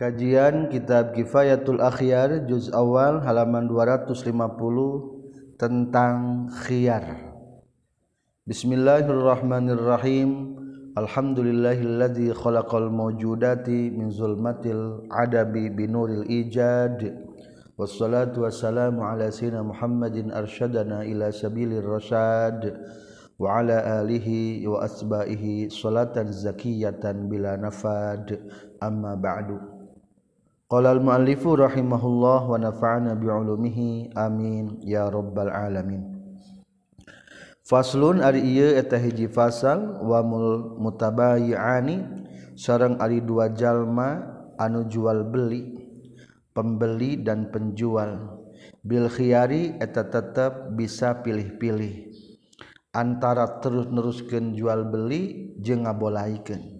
Kajian Kitab Kifayatul Akhyar juz awal halaman 250 tentang khiyar. Bismillahirrahmanirrahim. Alhamdulillahilladzi khalaqal mawjudati min zulmatil adabi binuril ijad. Wassalatu wassalamu ala sayyidina Muhammadin arsyadana ila sabilir rasyad wa ala alihi wa asba'ihi salatan zakiyatan bila nafad amma ba'du. Qala al-muallifu rahimahullah wa nafa'ana bi ulumihi amin. Ya rabbal alamin. Faslun ari ieu eta hiji fasal wa mul mutabayiani. Sareng ari dua jalma anu jual beli pembeli dan penjual. Bil khiyari eta tetep bisa pilih-pilih. Antara terus neruskeun jual beli jeung ngabolaikeun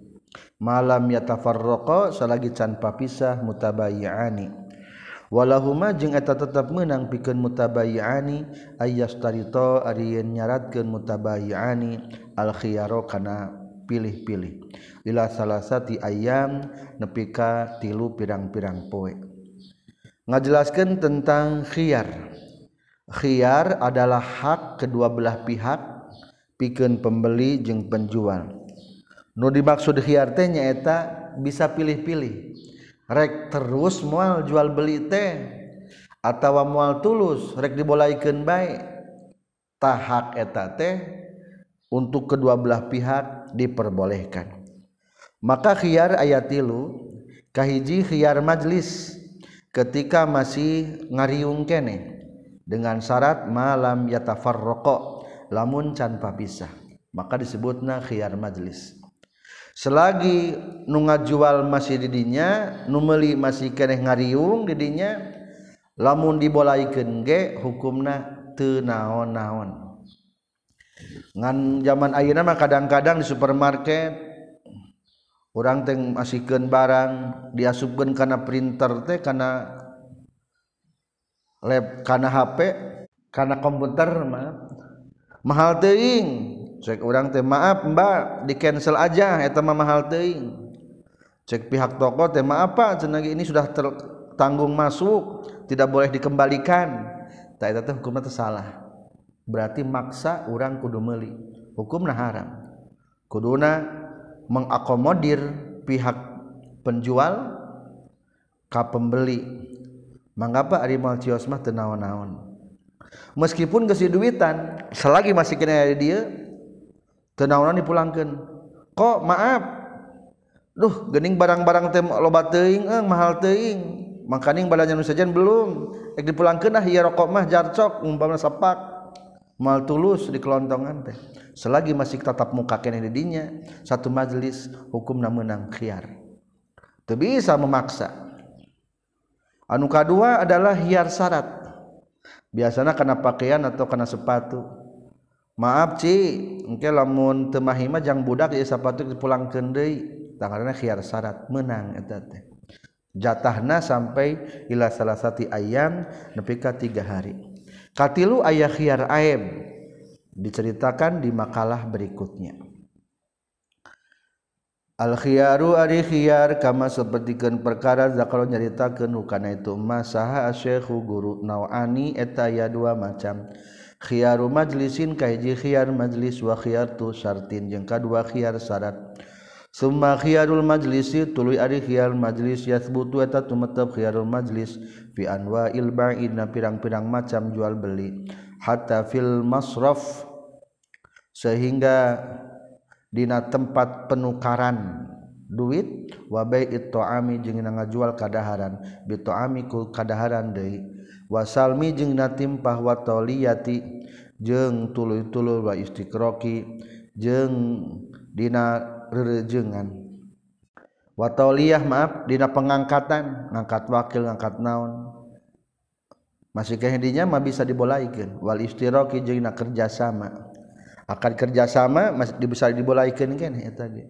malam yatafarraqa salagi can papisah mutabayyani walahuma jeung eta tetap menang pikeun mutabayyani ayyastarita ari nyaratkeun mutabayyani al khiyaro kana pilih-pilih. Ila salasati ayam nepi ka tilu pirang-pirang poe. Ngajelaskeun tentang khiyar. Khiyar adalah hak kedua belah pihak pikeun pembeli jeung penjual. Dimaksud hiarnyaeta bisa pilih-pilih. Rek terus mual jual beli teh atau mual tulus rek dibolaikan baik tahak eta teh untuk kedua belah pihak diperbolehkan. Maka khiar ayat tilukahhiji khiar majelis ketika masih ngariung kene dengan syarat malam yatafar rokok lamun canpa pisah maka disebut nah khiar majelis selagi nu ngajual masih didinya numeli masih keeh ngariung didinya lamun dibolaikan ge hukumna tenaon-naon ngan zaman ayeuna mah kadang-kadang di supermarket orang teng masihkeun barang diasupkeun kana printer teh kana lab kana HP kana komputer mah mahal teuing. Cek orang teh maaf mbak di cancel aja eta mah mahal teuing. Cek pihak toko teh maaf pak cenah ini sudah tertanggung masuk tidak boleh dikembalikan. Tak eta teh hukumna salah. Berarti maksa orang kudu meuli. Hukumna haram. Kuduna mengakomodir pihak penjual ka pembeli. Mangapa ari mal cios mah teu naon-naon? Meskipun geus duitan selagi masih kena dia tenaunan dipulangkan kok maaf. Duh gening barang-barang tem loba teuing eh, mahal teuing. Makaning badanya nu sajian belum. Ek dipulangkeun ah ieu rokok mah jarcok umpamana sepak mal tulus di kelontongan teh. Selagi masih tatap muka kene di dinya satu majelis hukumna meunang khiar. Teu bisa memaksa. Anu kadua adalah hiar syarat. Biasanya karena pakaian atau karena sepatu. maaf Ci. Engke lamun teu mahima jang budak ieu sapatu dipulangkeun deui tangarana khiar syarat menang eta teh. Jatahna sampai ila salasati ayam nepi ka 3 hari. Katilu aya khiar aib diceritakan di makalah berikutnya. Al khiyaru ari khiyar kama sapertikeun perkara zakaro nyaritakeun kana itu mah saha asyekhu guru nauani eta ya dua macam. Khiaru majlisin kahiji khiar majlis wa khiyartu syartin jeung kadua khiar syarat. Summa khiyarul majlisi tuluy ari khiar majlis yathbutu eta tumetep khiyarul majlis fi anwa'il ba'ina pirang-pirang macam jual beli. Hatta fil masraf sehingga dina tempat penukaran duit wa bai'it ta'ami jeung ngajual kadaharan. Bi ta'ami ku kadaharan deui wasalmi jeung natimpah watoliyati jeung tulu-tulur wa istiqroki jeung dina rerejengan. Watoliyah maaf dina pengangkatan ngangkat wakil ngangkat naon. Masih kehendinya mah bisa dibolaikan. Wal istiroki jeung na kerjasama. Akan kerjasama masih bisa dibolaikan kan eta ge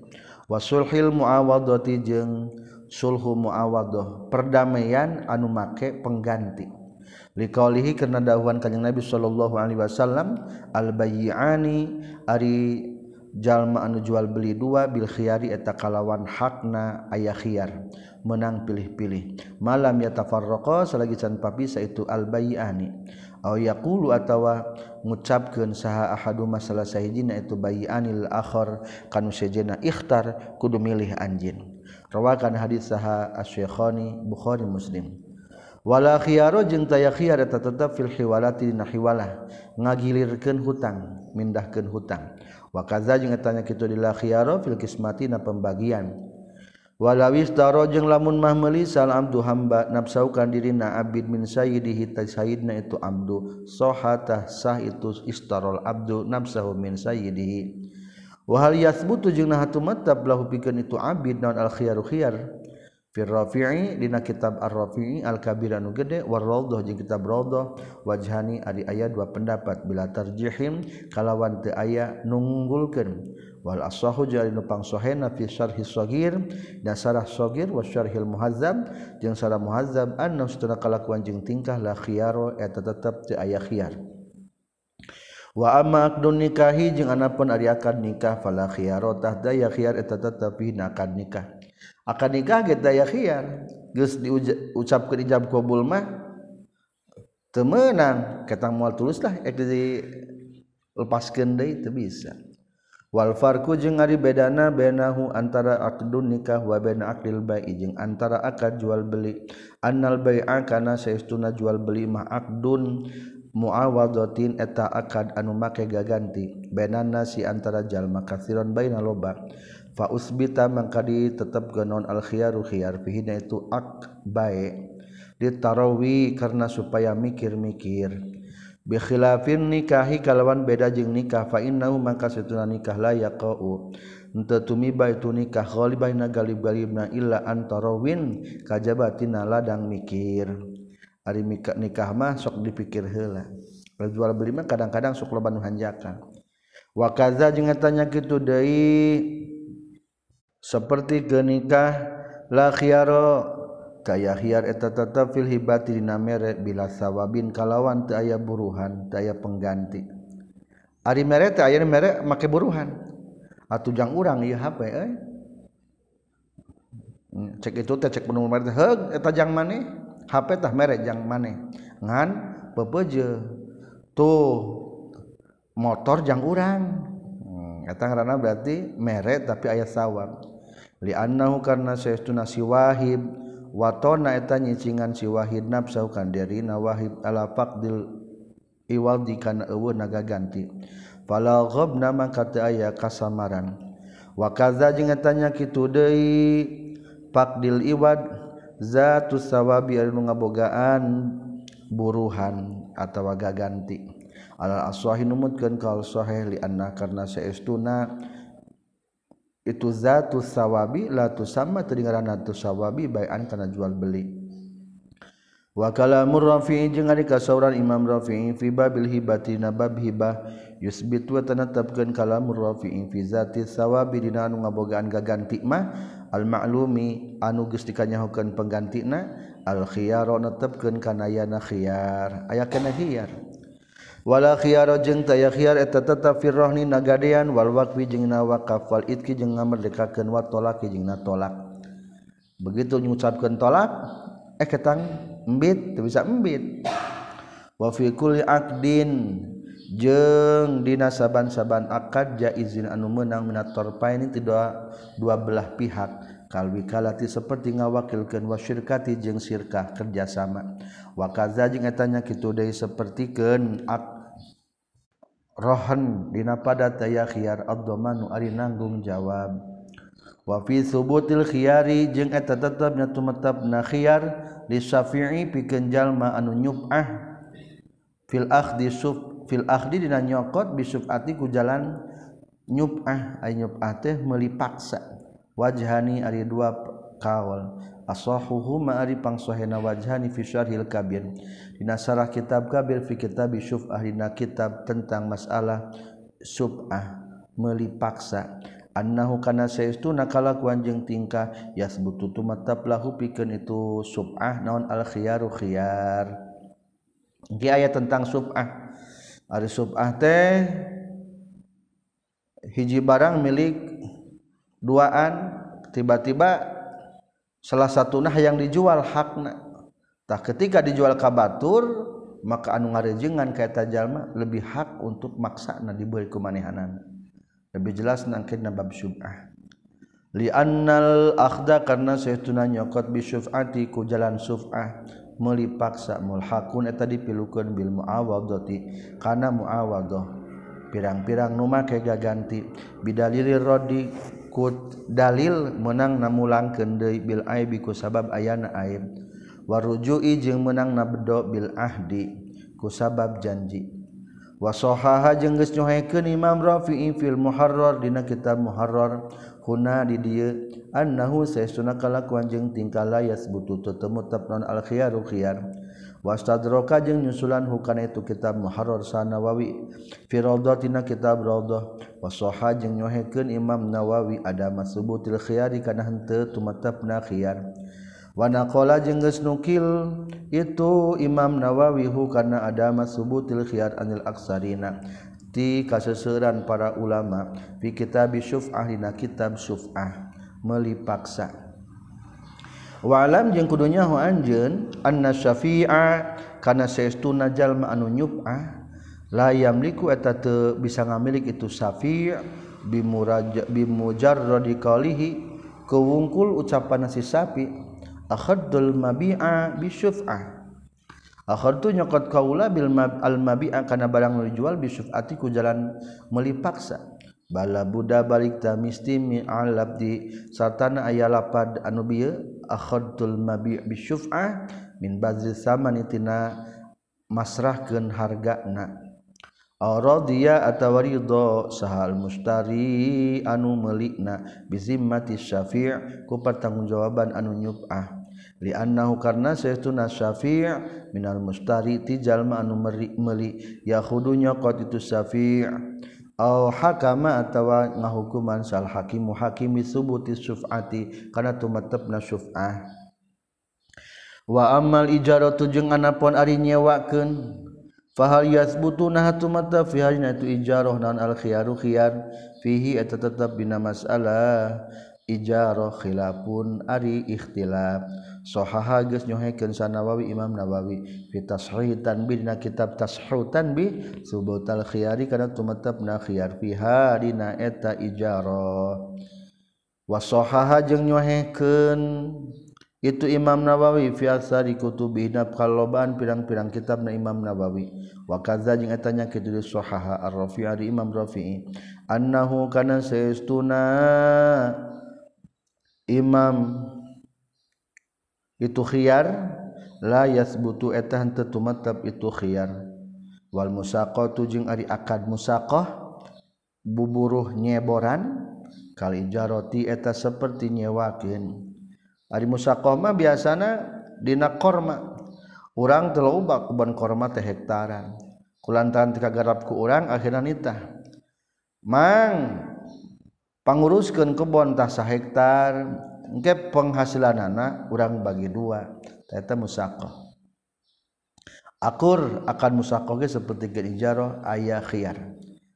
wasulhil muawadoti jeung sulhu muawadoh. Perdamaian anu make pengganti. liqaulihi karena dawuhan kanjeng Nabi sallallahu alaihi wasallam al bayyiani ari jalma anu jual beli dua bil khiyari eta kalawan hakna aya khiyar menang pilih-pilih. Malam yatafarraqa salagi can papisa itu al bayyiani aw yaqulu atawa ngucapkeun saha ahaduma masalah sahijina itu bayyianil akhar kanu sejena ikhtar kudu milih anjin. Rawakan hadis saha asy-syekhani bukhari muslim. wala khiyaro jeung taya khiyar eta tetep fil hiwalati dina hiwalah. Ngagilirkeun hutang mindahkeun hutang. Wa kaza jeung etanya kitu dila khiyaro fil qismati na pembagian. Walawis taro jeung lamun mah meuli sal abdu hamba nafsaukan dirina abid min sayyidihi ta sayyidna itu abdu. Sahatah sah itu istarol abdu nafsahu min sayyidihi. Wa hal yathbutu jeung nah hatumata lahu pikeun itu abid naon al khiyaru khiyar? Firrafi'i dina kitab Ar-Rafi'i Al-Kabir anu gede warradhah jeung kitab Radhah wajhani adi aya dua pendapat bila tarjihim kalawan teu aya nunggulkeun. Wal asahu jari nu pangsahena fi syarhi sagir dan syarah sagir wa syarhil muhazzab jeung syarah muhazzab anna sutuna kalakuan jeung tingkah la khiyaro eta tetep teu aya khiyar. Wa amma akdun nikahi jeung anapun ari akad nikah fala khiyaro tahda ya khiyar eta tetep nakad nikah. akan nikah get daya khiar geus diucapkeun ijab qabul mah teu meunang. Kata moal tulus lah ek di lepaskeun deui teu bisa. Wal farqu jeung ari bedana benahu antara aqdun nikah wa bain aqdil bai jeung antara akad jual beli. Annal bai'a kana saestuna jual beli mah aqdun muawadotin eta akad anu make gaganti. Benana si antara jalma kathiron baina loba. fa usbita mangka ditetep non al khiyaru khiyar fihina itu ak bae. Ditarawi karena supaya mikir-mikir. Bi khilafin nikahi kalawan beda jeung nikah fa innahu mangka setuna nikah la yaqau. Henteu tumiba tu nikah ghalibana galib-galibna illa antarawin kajabatina ladang mikir. Ari nikah, nikah mah sok dipikir heula. Jual beli mah kadang-kadang sok loba nu hanjakan. Wa kaza jeung tanya kitu deui seperti ke nikahlah khiaro hiar eta tetap fil hibati dina mere bila sawabin kalawan teu aya buruhan teu aya pengganti. Ari mere teu aya mere make buruhan. Atujang urang ieu HP euy. Cek itu teh cek penuh mere heug eta jang maneh? HP tah mere jang maneh. Ngan pepeje. Tuh motor jang urang. Hmm, eta ngaranna berarti mere tapi aya sawab. liannahu karena saestuna si Wahib. Watona eta nyicingan si Wahid nafsu kan dirina Wahib ala faqdil iwal dikana eueun naga ganti fala ghabna maka teu aya kasamaran. Wa kadza jeung etanya kitu deui faqdil iwad zatu sawabi anu ngabogaan buruhan atawa gaganti. Alal aswahi numutkeun kal sahih li anna karna saestuna itu zatu sawabi latu sama teringaran latu sawabi bayan karena jual beli. Wa kalamur rafi'i jeung ari kasauran Imam Rafi'i fi babil hibati na bab hibah yusbit wa tanatapkeun kalamur rafi'i fi zati sawabi dina anu ngabogaan gaganti mah al ma'lumi anu geus dikanyahokeun penggantina al khiyaro netepkeun kana yana khiyar. Aya kana khiyar. wala khiyaro jeung taya khiyar eta tetap firrohni nagadean wal waqfi jeung na waqaf wal itki jeung ngamerdekakeun wa tolak jeung na tolak. Begitu nyucapkeun tolak eh ketang embit teu bisa embit. Wa fi kulli aqdin jeung dina saban-saban akad jaizin anu meunang minat torpaini ti dua, dua belah pihak. Kalwi kalati seperti ngawakilkeun wa syirkati jeung syirkah kerjasama. sama wakaza jeung etanya kitu deui sapertikeun rohan dina pada taya khiyar ad-dhamanu ari nanggung jawab. Wa fi thubutil khiyari jeung eta tetepna tumetepna khiyar li syafi'i pikeun jalma anu nyub'ah fil akhdi suf fil akhdi dina nyokot bisufati ku jalan nyub'ah. Ay nyub'ah teh meuli paksa wajhani ari dua kaul asahuhu ma ari pangsohena wajhani fi syarhil kabir. Dina sarah kitab kabir fi kitab syuf'ah dina kitab tentang masalah sub'ah meuli paksa annahu kana saestuna kalakuan jeung tingkah yasbutu tumatab lahu pikeun itu sub'ah naon al khiyaru khiyar. Di ayat tentang sub'ah ari sub'ah teh hiji barang milik duaan tiba-tiba salah satu nah yang dijual hakna. Tak ketika dijual ka batur maka anu ngarejengan kaita jalma lebih hak untuk maksana diberi ku manehanana. Lebih jelas nangkina bab syub'ah. Li annal akhda karena saytuna nyokot bi syuf'ati ku jalan syuf'ah meuli paksa mulhaqun eta dipilukeun bil muawadati. Kana muawadah pirang-pirang nu make gaganti bidalil rodi ku dalil menang namulang kendei Bil aibi ku sabab ayana aib. Warujui jeung menang nabdo Bil ahdi ku sabab janji. Wasohaha jeung geus nyohaikeun Imam Rafi'i fil Muharrar dina kitab Muharrar huna di dieu annahu saestuna kalakuan jeung tingkah layas butuh tetemu tapnon al khiyaru khiyar. wastadroka jeung nyusulan hukana itu kitab Muharrar Sanawawi. Fi rawdatina kitab rawdah wasoha jeung nyohekeun Imam Nawawi ada subutil khiyari kana henteu tumetepna khiyar. Wa naqala jeung geus nukil itu Imam Nawawi hukana ada subutil khiyar anil aksarina. Ti kaseseuran para ulama. Fi kitab syuf'ah dina kitab syuf'ah. Meuli paksa walam jeung kudunyahu anjeun anna syafi'a kana saestuna jalma anu nyub'ah la yamliku eta teu bisa ngamilik itu syafi' bimuraja bimujarradi qalihi kewungkul ucapan si sapi akhadul mabi'a bisyuf'ah. Akhadtu nyokot kaula bil al mabi'a kana barang dijual bisyuf'ati ku jalan meuli paksa bala Buddha balikta mistimi alabdi sartana aya lapad anu bieu akhadtul mabi bisyuf'ah min bazil samani tina masrahkeun hargana. Aw atawa ridho sahal mustari anu melikna bi zimmati syafi' ku pertanggungjawaban anu nyub'ah li annahu karna saytuna syafi' minal mustari ti jalma anu meuli yakhudu nyokot itu syafi' aw hakama atawa ngahukuman sal hakimu. Hakimi subuti syuf'ati kana tumatepna syuf'ah. Wa amal ijaratu jeung anapon ari nyewakeun. Fahal yasbutu nah tumata fi hajna itu ijarah naon al khiyaru khiyar. Fihi eta tetep dina masalah. Ijarah khilafun ari ikhtilaf. sohaha geus nyohekeun sanawawi Imam Nawawi. Fi tashih tanbih dina kitab tashih tanbih subutal khiyari kana tumetepna khiyar fiha dina eta ijarah wa sohaha jeung nyohekeun itu Imam Nawawi fi asari kutubi dina pirang-pirang kitabna Imam Nawawi. Wa kadza jeung eta nya kitu sohaha ar-Rafi'i Imam Rafi'i. Annahu kana saestuna Imam itu khiyar la yasbutu eta henteu tumetep itu khiyar. Wal musaqatu jeung ari akad musaqah buburuh nyeboran kali jaroti eta saperti nyewakeun. Ari musaqah mah biasana dina korma. Urang teu loba kuban korma teh hektaran kulantaran teu kagarap ku urang akhirna nitah. Mang panguruskeun kebon tah sahektar engke penghasilan anak orang bagi dua ternyata musakoh akur akan musakohnya seperti genijaroh ayah khiyar.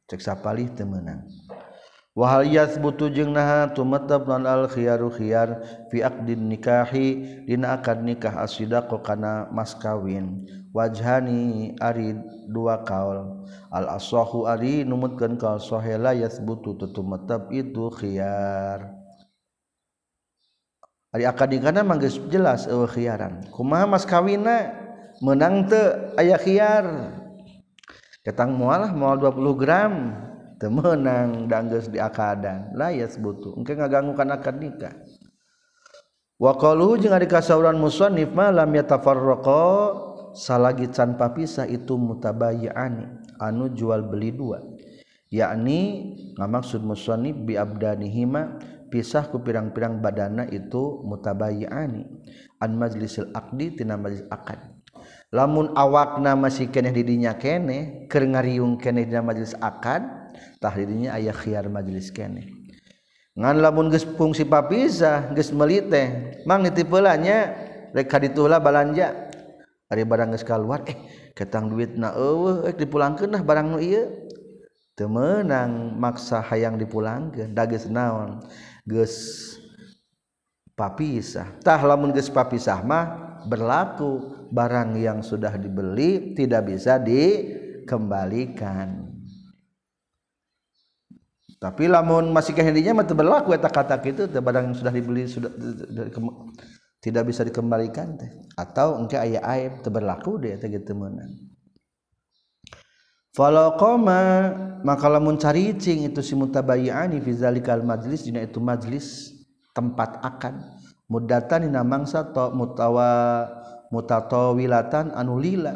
Cek sapalih temenang wahal yathbutu jeung naha tumatab lan al khiyaru khiyar fi aqdin nikahi dina akad nikah asidaqo kana mas kawin. Wajhani ari dua kaul. Al asahu ari numutkeun kaul sahela yathbutu tumatab itu khiyar. ari akad nikahna mah jelas eueuh khiaran. Kumaha mas kawinna menang teu aya khiar. Datang mualah mual 20 gram. Teu meunang da geus diakadan la yasbutu engke ngaganggu kana akad nikah. Wa qalu jeung ari kasauran musannif ma lam yatafarraqa salagi tanpa pisah itu mutabayyani anu jual beli dua. Yakni ngamaksud musannif bi abdanihima pisah ku pirang-pirang badana itu mutabayani an majlisil aqdi tina majlis akad. Lamun awakna masih keneh didinya keneh keur ngariung keneh dina majlis akad tah didinya aya khiar majlis keneh. Ngan lamun geus fungsi papisah geus meuli teh mang nitipeulanya rek kaditulah balanja. Ari barang geus kaluar eh ketang duitna eueuh eh, dipulangkeun lah barang nu ieu. Teu meunang maksa hayang dipulangkeun da geus naon? Papisah. Tah lamun geus papisah mah berlaku. Barang yang sudah dibeli tidak bisa dikembalikan. Tapi lamun masih kehendinya mah berlaku eta kata itu barang yang sudah dibeli sudah tidak bisa dikembalikan teh. Atau engke aya aib teu berlaku deh teh gitu falaqama maka lamun caricing itu si mutabayyani fi zalikal majlis dina itu majlis tempat akan. Mudatan dina mangsa to mutawa mutatawilatan anu lila.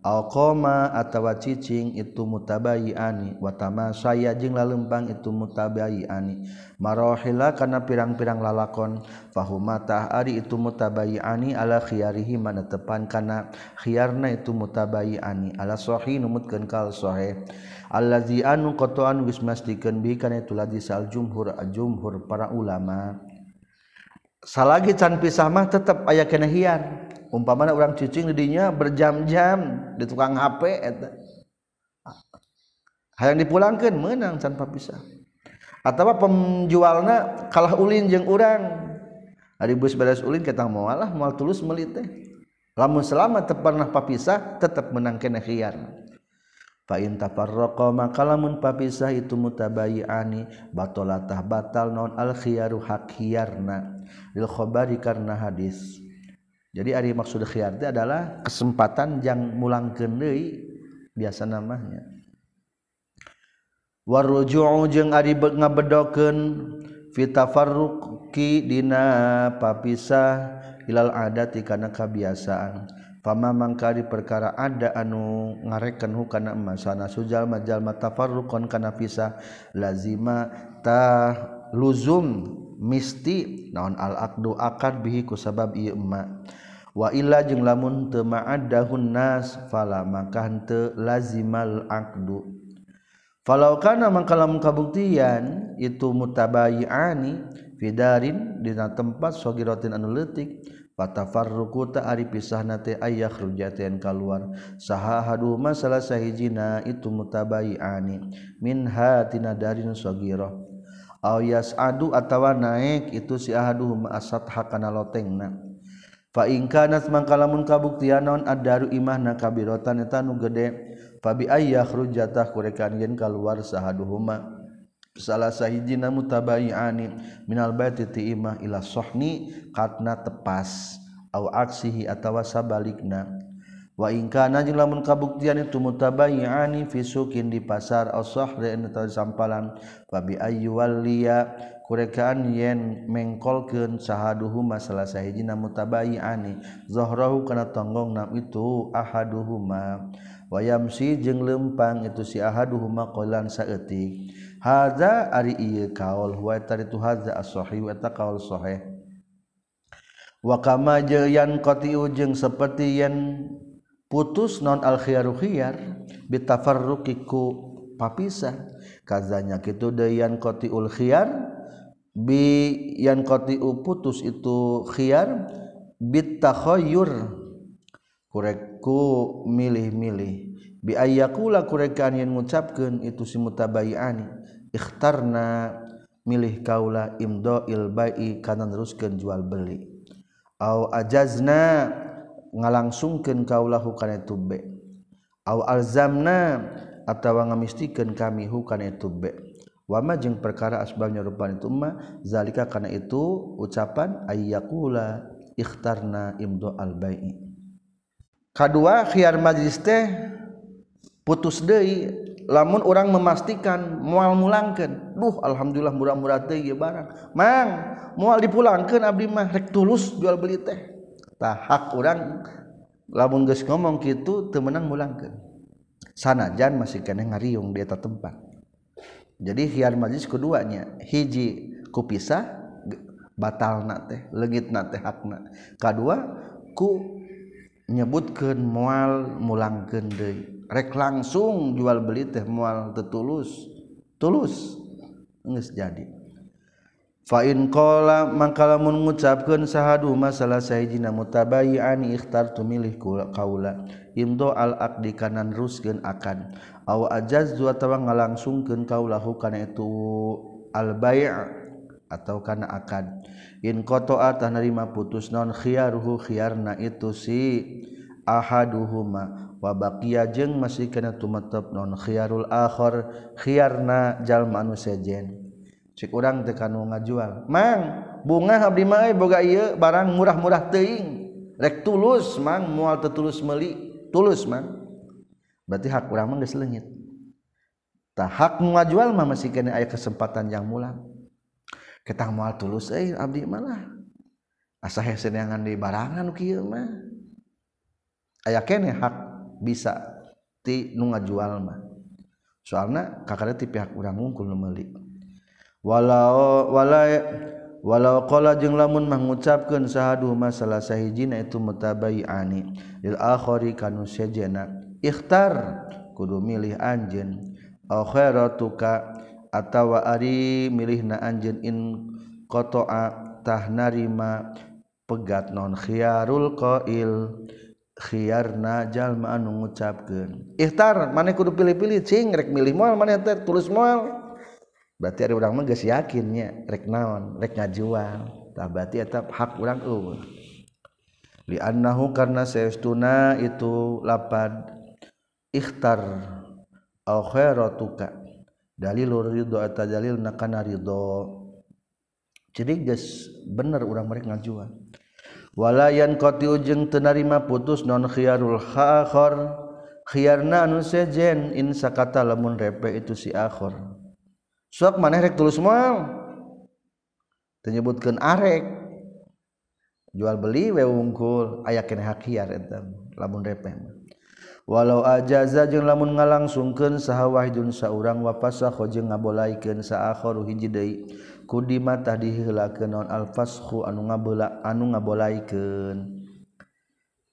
Alkoma atawa cicing itu mutabayiani watama saya jing lalempang itu mutabayiani. Marohila karena pirang-pirang lalakon fahumata ari itu mutabayiani ala khiyarihi mana tepan karena khiyarna itu mutabayiani. Ala sohi numutkeun kal sohe allazi anu kotoan wismastikan bi karena itu ladi sal jumhur jumhur para ulama. Salagi can pisah mah tetap aya kena hiar umpamana orang cicing didinya berjam-jam di tukang HP eta. Hayang dipulangkan menang tanpa pisah. Atau penjualna kalah ulin jeung urang. Hari bus beres ulin kita lah moal tulus melite lamun selama pernah papisah tetap menang kena khiyar. Fa in tafarraqa maka lamun papisah itu mutabayiani batalatah batal non al khiyaru hak khiyarna. Lil khabari karena hadis. jadi ari maksud khiyar itu adalah kesempatan yang mulang deui biasa namanya. Warruju'u jeung ari ngabedokeun fitafarruqi dina papisah hilal adati kana kabiasaan. Pama mangkari perkara ada anu ngareken hukana emas. Sujal majal matafarruqon kana pisah lazima tah luzum misti naon al-aqdu akad bihi kusabab ieu emma. Wa illa jeung lamun teu ma'addahun nas fala maka henteu lazimal aqdu falau kana mangka lamun kabuktian itu mutabayiani fidarin dina tempat sagiratin anu leutik. Fatafarruqu ta ari pisahna teh ayah khrujatin kaluar. Saha hadu salah sahijina itu mutabayiani. Min hatina darin sogirah yas adu atawa naik itu si ahaduhum asat hakana lotengna. Fa in kanat mangkalamun kabuktian naon adaru imahna kabirotan eta nu gede fa bi ayakhruj jatah kurekan yen kaluar sahaduhuma. Salah sahijina mutabai'ani minal baiti ti imah ila sohni katna tepas au aksihi atawa sabalikna. Ingkana jeung lamun kabuktian itu mutabayyi'ani fi sukin di pasar au sahri eta sampalan. Fa bi ayyu waliya kurekaan yen mengkolkeun sahaduhuma salah sahijina mutabayyi'ani. Zahrahu kana tonggongna itu ahaduhuma. Wa yamsi jeung lempang itu si ahaduhuma qaulan saeutik. Hadza ari ieu kaul wa taritu hadza as-sahih eta kaul sahih. Wa kama yan qatiu jeung seperti yen putus non al khiyaru khiyar bitafarruqiku papisah kazanya kitu deyan qatiul khiyar bi yan qatiu putus itu khiyar bitakhayyur kureku milih-milih. Bi ayyakula kurekan yang ngucapkeun itu si mutabayiani. Ikhtarna milih kaula imdo ilbai kana teruskeun jual beli. Au ajazna ngalangsungkeun kaulah hukana itu be au alzamna atawa ngamistikeun kami hukana itu be wama jeung perkara asbabnya rupan itu ma zalika kana itu ucapan ayyakula ikhtarna imdo al bai'i kadua khiyar majlis teh putus deui lamun orang memastikan mual mulangkeun. Duh alhamdulillah murah-murah teh ieu barang. Mang mual dipulangkeun abdi mah rek tulus jual beli teh. tahak orang lamun geus ngomong gitu temenang mulangkan sanajan masih kena ngariung di atas tempat. Jadi hiar majlis keduanya hiji kupisah batal nate legit nate hakna. Kedua ku nyebutkan mual mulangkan deh rek langsung jual beli teh mual tetulus tulus nges jadi. Fain kola mangkalamun ngucapkan sahadu masalah sayjina mutabayiani ikhtar tumilih kaula. Imdo al akdi kanan ruskeun akan. Aw ajaz dua tawa ngalangsungkeun kaulahu kana itu al bai' atau kana akad in qata'a tanarima putus non khiyaruhu khiyarna itu si ahaduhuma. Wa baqiya jeung masih kana tumetep non khiyarul akhir khiyarna jalma anu sejen. cek urang teu kanu ngajual. Mang bunga abdi mah boga ieu barang murah-murah teuing. Rek tulus mang moal teu tulus meuli. Tulus mang. Berarti hak urang mah geus leungit. Tah hak ngajual mah masih kena aya kesempatan yang mulang. Ketang moal tulus euy abdi mah lah. Asa heseneangan di barangan kieu mah. Aya kene hak bisa ti nu ngajual mah. Soalna kakara ti pihak urang ngungkul nu meuli. walau walay walau qala jeung lamun mah ngucapkeun sahadu masalah sahijina itu mutabai'ani lil akhari kanu sejena ikhtar kudu milih anjeun. Akhiratuka atawa ari milihna anjeun in qata'a tah narima pegat non khiyarul qail khiyarna jalma anu ngucapkeun. Ikhtar maneh kudu pilih-pilih cing rek milih moal maneh teh tulis moal. Berarti ada urang mah geus yakinnya rek naon rek ngajual. Tah berarti eta hak urang eueuh. Li annahu karna saestuna itu lapad ikhtar au khairatuka. Dalil ridho atau dalil nakana ridho. Jadi guys bener orang mereka ngajuan walayan koti ujung tenarima putus non khiyarul khakhor khiyarna anu sejen in sakata lamun repe itu si akhor sok maneh rek tulus moal menyebutkan arek. Jual beli we wungkul. Aya kene hak hiar eta lamun repeh walau ajaza jeung lamun ngalangsungkeun saha wahidun saurang wa fasakh jeung ngabolaikeun sa akharu hiji deui. Kudi mata matah dihilakeun naon al fasakhu anu ngabola anu ngabolaikeun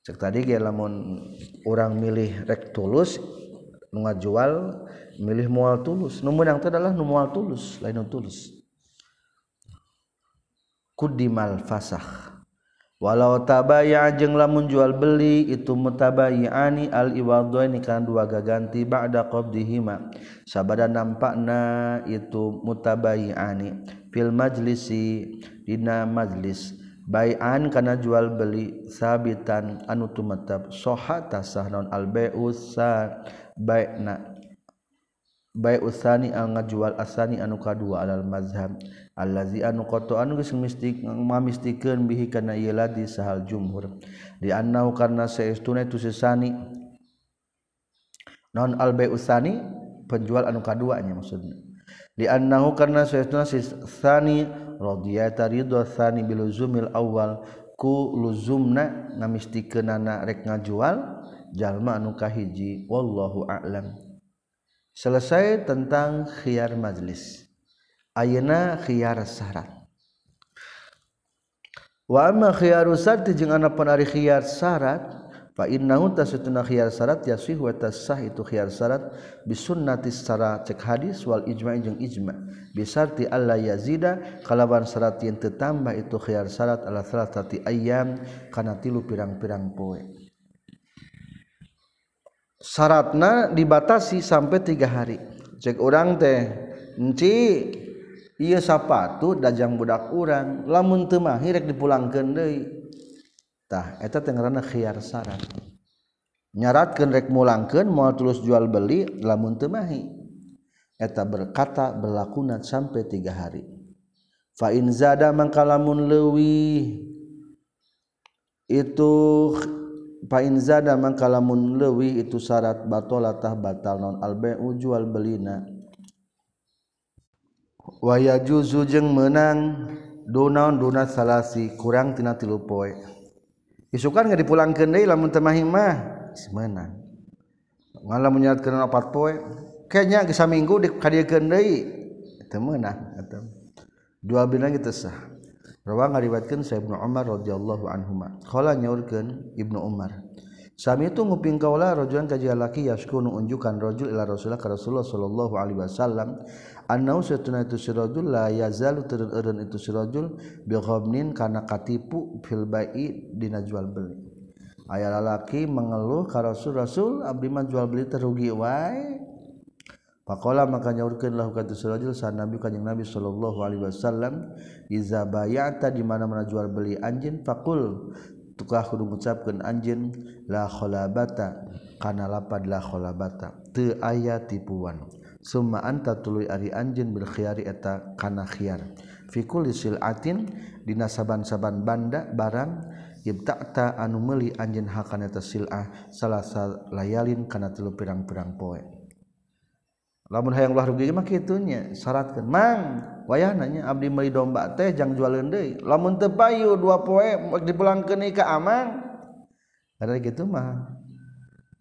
cek tadi ge lamun urang milih rek tulus ngajual milih moal tulus. Nu teh adalah nu moal tulus lain tulus. Kudimal fasakh. Walau tabaya jeng lamun jual beli itu mutabayani al iwadhaini kan dua gaganti ba'da qabdihima. Sabada nampakna itu mutabayani fil majlisi dina majlis. Bai'an kana jual beli sabitan anu tumetep sohata sahnon al bai'u baik na baik usani anga jual asani anu kadua alal mazhab allazi anu qatu anu geus mistik mamistikeun bihi kana ieu ladi sahal jumhur. Di annahu karna saestuna itu sesani. Non al bai usani penjual anu kadua nya maksudna. Di annahu karna saestuna sesani radiyata ridho sani biluzumil awal ku luzumna ngamistikeunana rek ngajual jalma anu kahiji wallahu a'lam. Selesai tentang khiyar majlis. Ayeuna khiyar syarat. Wa amma khiyaru syarti jeung ana ari khiyar syarat fa innahu tasutuna khiyar syarat yasih wa tasah itu khiyar syarat bisunnati secara cek hadis wal ijma' jeung ijma' bisarti alla yazida kalawan syarat yang tetambah itu khiyar syarat ala salatati ayyam kana tilu pirang-pirang poe. syaratna dibatasi sampai tiga hari. Cek orang teh enci iya sapatu dajang budak orang lamun teu mahir rek dipulangkeun deui. Tah eta teh ngaranna khiyar syarat. Nyaratkeun rek mulangkeun moal tulus jual beli lamun teu eta berkata berlakuna sampai tiga hari. Fa in zada mangkalamun leuwih itu painzada mangkalamun lewi itu syarat batolatah batal non albeu jual belina. Waya juzu jeung menang donaun dona salasi kurang tina tilu poe. Isukan nggak dipulangkeun deui lamun teu mah menang ngalah menyaratkeun opat poe kayaknya geus saminggu di kadiekeun deui teu meunang dua bina geus sah. Rawa ngariwatkeun sa Ibnu Umar radhiyallahu anhuma. Qala nyaurkeun Ibnu Umar. Sami itu nguping kaula rajulan ka jalaki yaskunu unjukan rajul ila Rasulullah ka Rasulullah sallallahu alaihi wasallam annau satuna itu sirajul la yazalu tereureun itu sirajul bi ghamnin kana katipu fil bai dina jual beli. Aya lalaki mengeluh ka Rasul Rasul abdi mah jual beli terugi wae Pakola maka nyaurkeunlah ka rajul sa Nabi kanjing Nabi sallallahu alaihi wasallam iza bay'ata di mana-mana jual beli anjeun fakul tukah kudu ngucapkeun anjeun la kholabata kana lapad la kholabata. Teu aya tipuan. Summa anta tuluy ari anjeun bil khiyari eta kana khiyar. Fi kulli sil'atin dina saban-saban banda barang ibta'ta anu meuli anjeun hakana eta sil'ah salasa layalin kana telu pirang-pirang poe. lamun hayang ulah rugi mah kitunya syaratkan mang wayah nanya abdi meuli domba teh jang jualan deui. Lamun teu payu dua poe dipulangkeun ka amang. Ada gitu mah.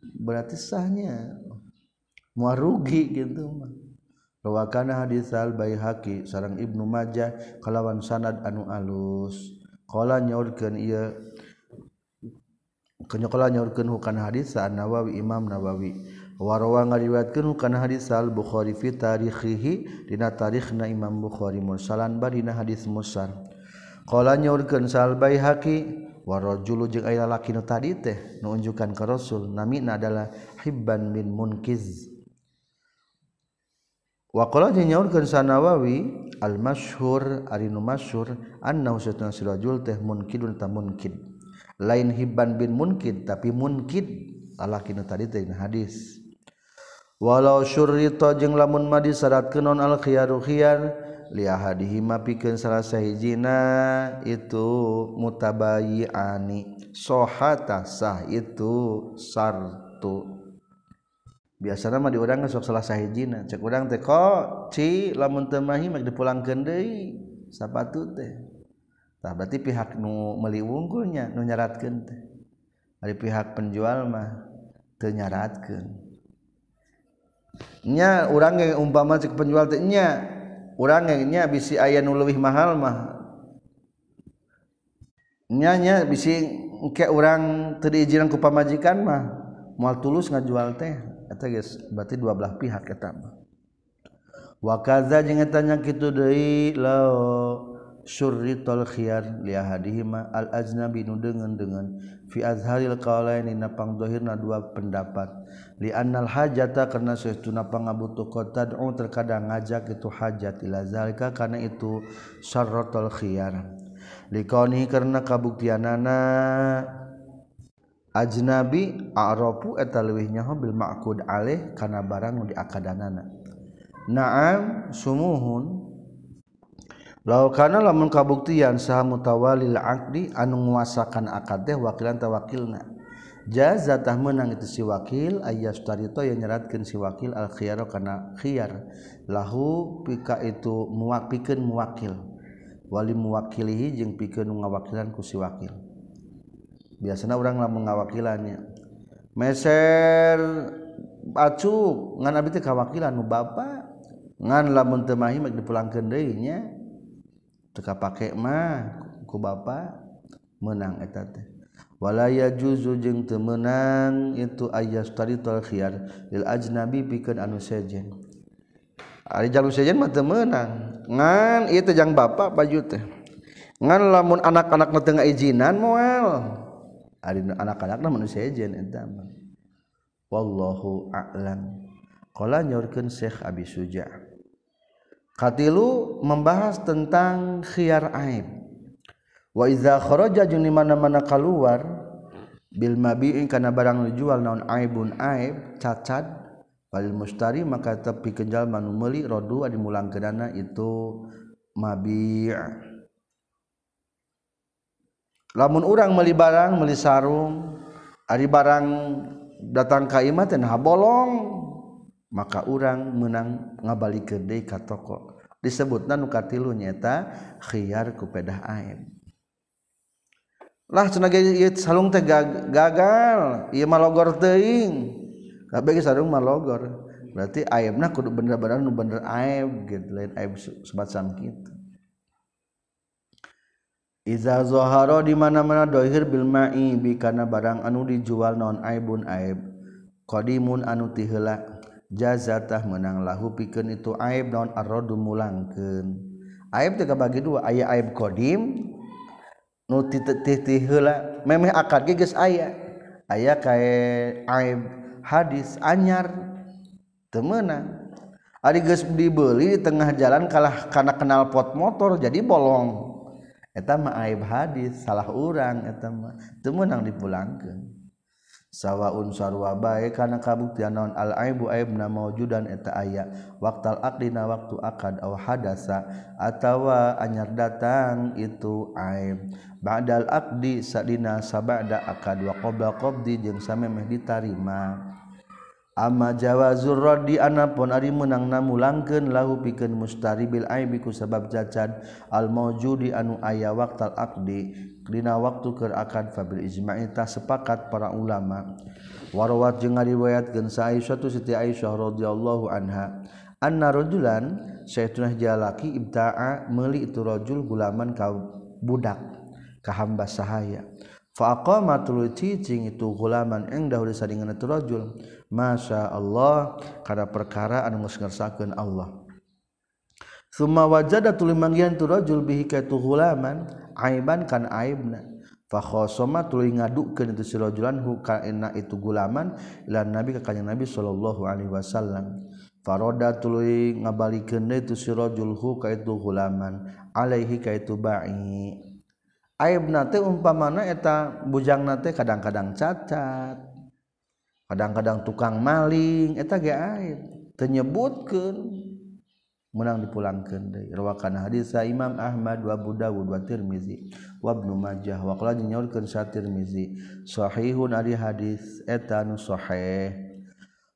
Berarti sahnya. Mau rugi gitu mah. Rawakana hadis al Baihaqi sarang Ibnu Majah kalawan sanad anu alus. Qala nyaurkeun ieu kenyokola nyaurkeun hukana hadis An Nawawi Imam Nawawi. Warwa ngariwayatkeun kana hadis al Bukhari fi tarikhihi dina tarikhna Imam Bukhari mursalan barina hadis mursal. Qala nyaurkeun sal Baihaqi warajulu jeung aya lalaki nu tadi teh nu ka Rasul namina adalah Hibban bin Munkiz. Wa qala nyaurkeun Sanawawi al masyhur ari nu masyhur annahu satuna sirajul teh munkidun ta munkid. Lain Hibban bin Munkid tapi munkid lalaki nu tadi teh hadis walau syurrita jeung lamun ma disyaratkeun non al khiyaru khiyar li pikeun salah sahijina itu mutabayiani. Sohata sah itu sartu. Biasanya mah diurang sok salah sahijina. Cek urang teh ko ci lamun teu mahi mak dipulangkeun deui. Sapatu teh. Tah berarti pihak nu meuli wungkulnya nu nyaratkeun teh. Ari pihak penjual mah teu nyaratkeun. nya urang yang umpama cek penjual teh nya. Urang nya bisi aya nu leuwih mahal mah. Nya nya bisi engke urang teu diijinan ku pamajikan mah. Moal tulus ngajual teh eta geus berarti dua belah pihak eta mah. Wa kadza jeung eta nya kitu deui lao syurritul khiyar li ahadihima al ajnabi nu deungeun-deungeun. fi azharil qaulaini napang dohirna dua pendapat. Li annal hajata karena sesuatu pangabutuh kota terkadang ngajak itu hajat. Ila zalika karena itu syarratul khiyar. Likoni karena kabuktianana ajnabi a'rafu eta leuwih nyaho bil ma'qud alaih kana barang nu diakadanana na'am sumuhun. laukana lamun kabuktian saha mutawalil aqdi anu nguasakan akad teh wakilan tawakilna jazatah menang itu si wakil ayas tarito yang nyeratkan si wakil al khiyaro kana khiyar. Lahu pika itu muak pikeun muwakil. Wali muwakilihi jeung pikeun ngawakilan ku si wakil. Biasanya orang lamun ngawakilannya. Meser acu ngan abi teh kawakilan nu bapa. Ngan lamun teu mahim dipulangkeun deui nya. teka pakai mah ku bapa menang eta teh. Walaya juzu jeung teu meunang itu ayas taritul khiyar lil ajnabi pikeun anu sejen. Ari jalur sejen mah teu meunang ngan ieu teh jang bapak baju teh. Ngan lamun anak-anakna teu ngaijinan moal. Ari anak-anakna mah sejen eta mah. Wallahu a'lam. Qala nyorkeun Syekh Abi Suja' Katilu membahas tentang khiar aib. Wa iza kharaja jeung mana-mana keluar bil mabi'in kana barang dijual naon aibun aib cacat wal mustari maka tepi kenjal manu meuli rodu adi mulangkeunana itu mabi' lamun urang meuli barang meuli sarung ari barang datang ka imah teh bolong maka orang menang ngabalik deui ka toko. Disebutna nu katilu nyata khiyar ku pedah aib lah cenah ieu salung teh gagal. Ieu mah logor teuing. Kabeh ge sarung mah logor berarti aibna kudu bener-bener nu bener aib gitu lain aib sebat sam kitu. Iza zoharo di mana mana dohir bil ma'i bi kana barang anu dijual non aibun aib. Qadimun anu tiheula jazatah menang lahu pikeun itu aib naon arrodu mulangkeun. Aib teh kabagi dua aya aib qadim nu titih heula memeh akad ge geus aya. Aya kae aib hadis anyar teu meunang. Ari geus dibeli di tengah jalan kalah kana kenal pot motor jadi bolong. Eta mah aib hadis salah urang eta mah teu meunang dipulangkeun. sawaun sarwa bae kana kabuktian naon? Al aibu aibna maujudan eta aya. Waktal adina waktu akad aw hadasa atawa anyar datang itu aib. Ba'dal aqdi sadina sabada akad wa qabla qabdi jeung samemeh ditarima. Ama Jawazur Rodi anapun ari menang namulangkeun lahu pikeun mustari bil aibi ku sabab cacad al maujudi anu aya waktal aqdi. Dina waktu keakan Fabil Ijmaitah sepakat para ulama. Warawat jeung ngariwayat gensa Aisyah tu Siti Aisyah radhiyallahu anha anna rajulan Sayyiduna jalaki ibta'a meuli itu rajul gulaman ka budak ka hamba sahaya. Fa aqama cicing itu gulaman engdah di sadingan itu rajul. Masya Allah karena perkara anu geus ngersakeun Allah. Suma wajada tuluy manggihan tu rajul bihi ka tu gulaman aiban kan aibna. Fa khosama tuluy ngadukeun itu si rajulan hu kana itu gulaman ila nabi ka kanjeng nabi sallallahu alaihi wasallam. Faroda tuluy ngabalikeun itu si rajul hu ka itu gulaman alaihi ka itu ba'i. Aibna teh umpamana eta bujangna teh kadang-kadang cacat kadang-kadang tukang maling eta ge aib teu nyebutkeun. menang dipulangkan deui. Rawakan hadis Imam Ahmad wa Abu Dawud wa Tirmizi wa Ibnu Majah. Wa qala nyaurkeun sa Tirmizi sahihun ari hadis eta nu sahih.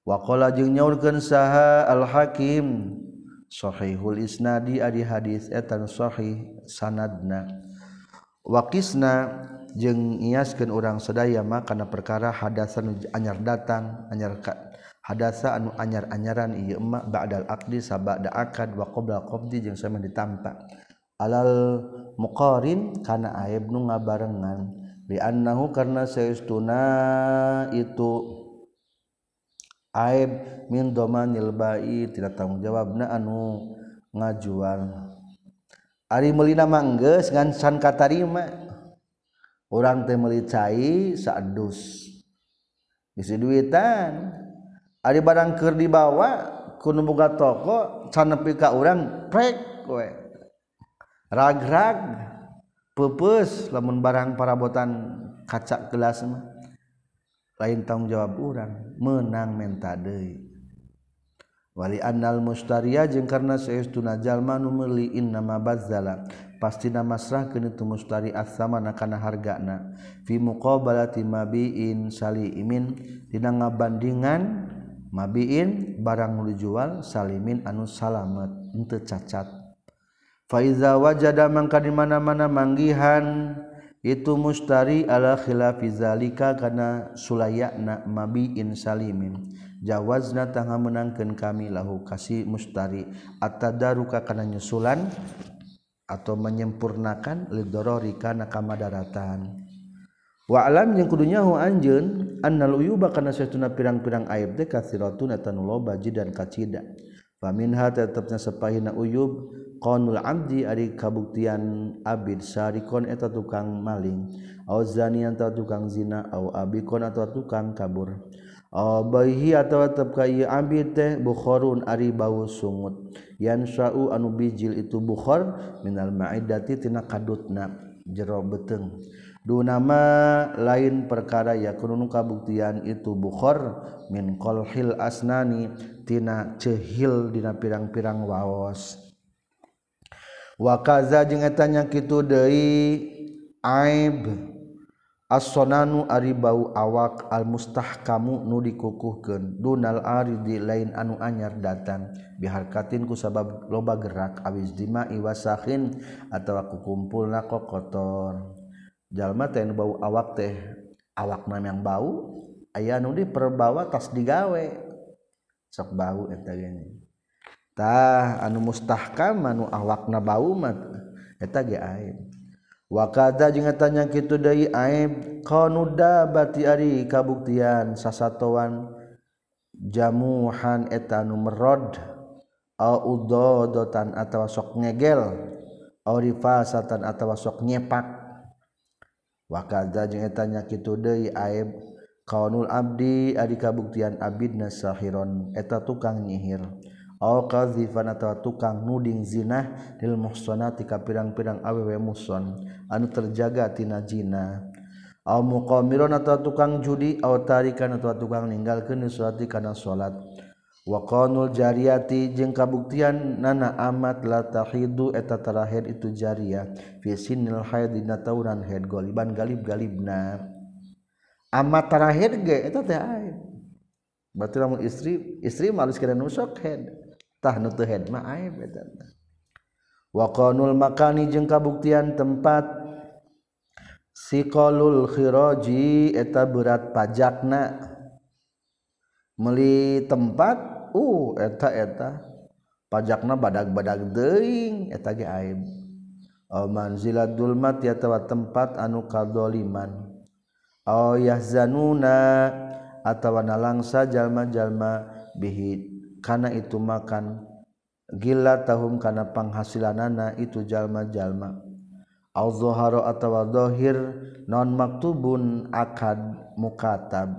Wa qala jeung nyaurkeun saha Al Hakim sahihul isnadi ari hadis eta nu sahih sanadna. Wa qisna jeung ngiaskeun urang sadaya mah kana perkara hadasan anyar datang anyar ka hadasa anu anyar-anyaran ieu emak ba'dal aqdi sabada akad wa qabla qabdi jeung sama ditampa. Alal muqarin kana aib nu ngabarengan bi annahu karna saestuna itu aib min domanil bai tidak tanggung jawabna anu ngajual. Ari melina mangges ngan san katarima. Orang teh melicai saadus. Isi duitan. Ari barang keur dibawa kuno boga toko can nepi ka urang prek we. Ragrag peupeus lamun barang parabotan kaca gelas mah. Lain tanggung jawab urang menang menta deui. Wali annal mustariya jeung karna saestuna jalma nu meuli innama bazzala pasti namasrah keun itu mustari asama na kana hargana fi muqabalati mabiin salimin dina ngabandingan mabiin barang dijual salimin anu salamet henteu cacat. Faiza wajada mangka di mana-mana manggihan itu mustari ala khilafi zalika kana sulayana mabiin salimin. Jawazna tangga menangkan kami lahu kasih mustari. Atadaruka kana nyusulan atau menyempurnakan lidorori kana kamadaratan alam yang anjeun anjen annaluyuba kana saytuna pirang-pirang aib teh kathiratun atanu loba jidan kacida. Faminha tetepna sepahina uyub qanul abdi ari kabuktian abid sarikon eta tukang maling. Au zanian eta tukang zina au abikon atau tukang kabur. Au baihi atau tetap ka ieu abid teh Bukhorun ari bau sungut. Yansau anu bijil itu bukhar minal ma'idati tina kadutna jero beteng. dunama lain perkara yakunun kabuktian itu bukhor min kolhil asnani tina cehil dina pirang-pirang waos. Wa kaza jeung eta nya kitu deui aib. As-sonanu ari bau awak al mustahkamu nu dikukuhkeun. Dunal aridi lain anu anyar datang. Biharkatin ku sabab loba gerak awis dima iwasahin atawa kukumpulna kokotor. jalma teh bau awak teh awak nam yang bau ayah nu perbawa tas digawe. Sok bau eta gini tah anu mustahkam anu awakna bau mat eta ge aib. Wa kada jeung tanya kitu deui aib qanuda bati ari kabuktian sasatowan jamuhan eta nu merod au udodotan atawa sok ngegel au rifasatan atawa sok nyepak. wakaza jeung etanya kitu deui aib kaunul abdi ari kabuktian abidna sahiron eta tukang nyihir. Aw atawa tukang nuding zina lil muhsanati ka pirang-pirang awewe muson anu terjaga tina zina aw muqamiron atawa tukang judi aw tarikan atawa tukang ninggalkeun suati kana salat waul jariati jeung kabuktian nana amat latahhihu eta terakhir itu jariah visinil tauran head goliban galib-galibna. Amat terakhir ge itu teh berarti lamun istri istri malus kira nusok head tah nutu head mah aib eta wa qanul makani jeung kabuktian tempat siqalul khiraji eta berat pajakna. Meli tempat uh eta-eta pajakna badag-badag deing eta ge aib. Manzilat dulmat ya tawa tempat anu kadoliman. Oh, Aw yahzanuna atawa nalangsa jalma-jalma bihi. Kana itu makan. Gila tahum kana panghasilanana itu jalma-jalma. Aw zahara atawa zahir non maktubun akad mukatab.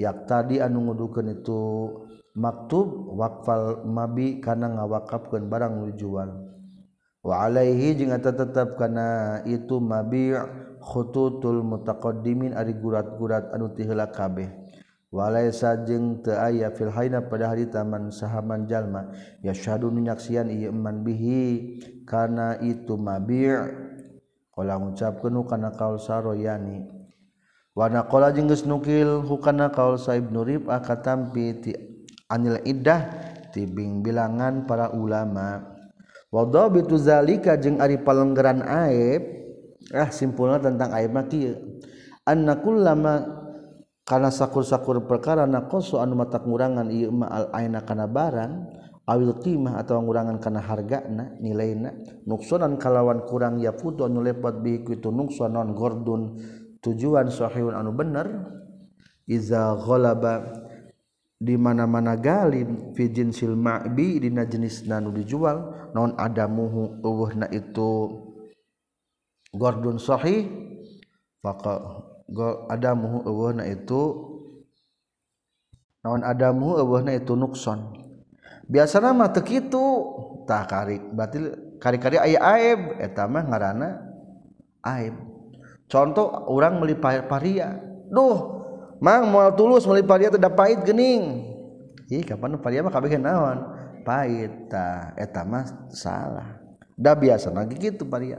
Yak tadi anu ngudukeun itu maktub wakfal mabi kana ngawakafkeun barang nu jual wa alaihi jeung eta tetep kana itu mabi' khututul mutaqaddimin ari gurat-gurat anu tiheula kabeh. Wa laisa jeung teu aya fil haina pada hari taman sahaman jalma. Yasyhadu nyaksian ieu man bihi kana itu mabi' qala ngucapkeun kana kaul saroyani. Wa naqala jeung geus nukil hukana kaul sa ibnu rib akatampi ti anil iddah tibing bilangan para ulama. Wadhabitu zalika jeung ari palenggeran aib. Ah simpulna tentang aib mah kieu. Anna kullama kana sakur-sakur perkara naqasu anu mata ngurangan ieu ma al aina kana barang awil qimah atawa ngurangan kana hargana nilaina. Nuksonan kalawan kurang ya putu anu lepat bi kitu nukson non gordun. Tujuan sahihun anu bener iza ghalaba di mana-mana Gallim Fijin Silmabi Dina jenis Nanu dijual non ada muhu uh na itu. Gordon sahih maka ada muhu uh na itu non ada muhu uh na itu Nukson. Biasa nama tekitu tak karik batil kari-kari ayah aib etama ngarana aib. Contoh orang melipat paria duh Mang moal tulus meuli paria teh da pait geuning. Ih kapan paria mah kabeh naon? Pait tah eta mah salah. Da biasa lagi kitu paria.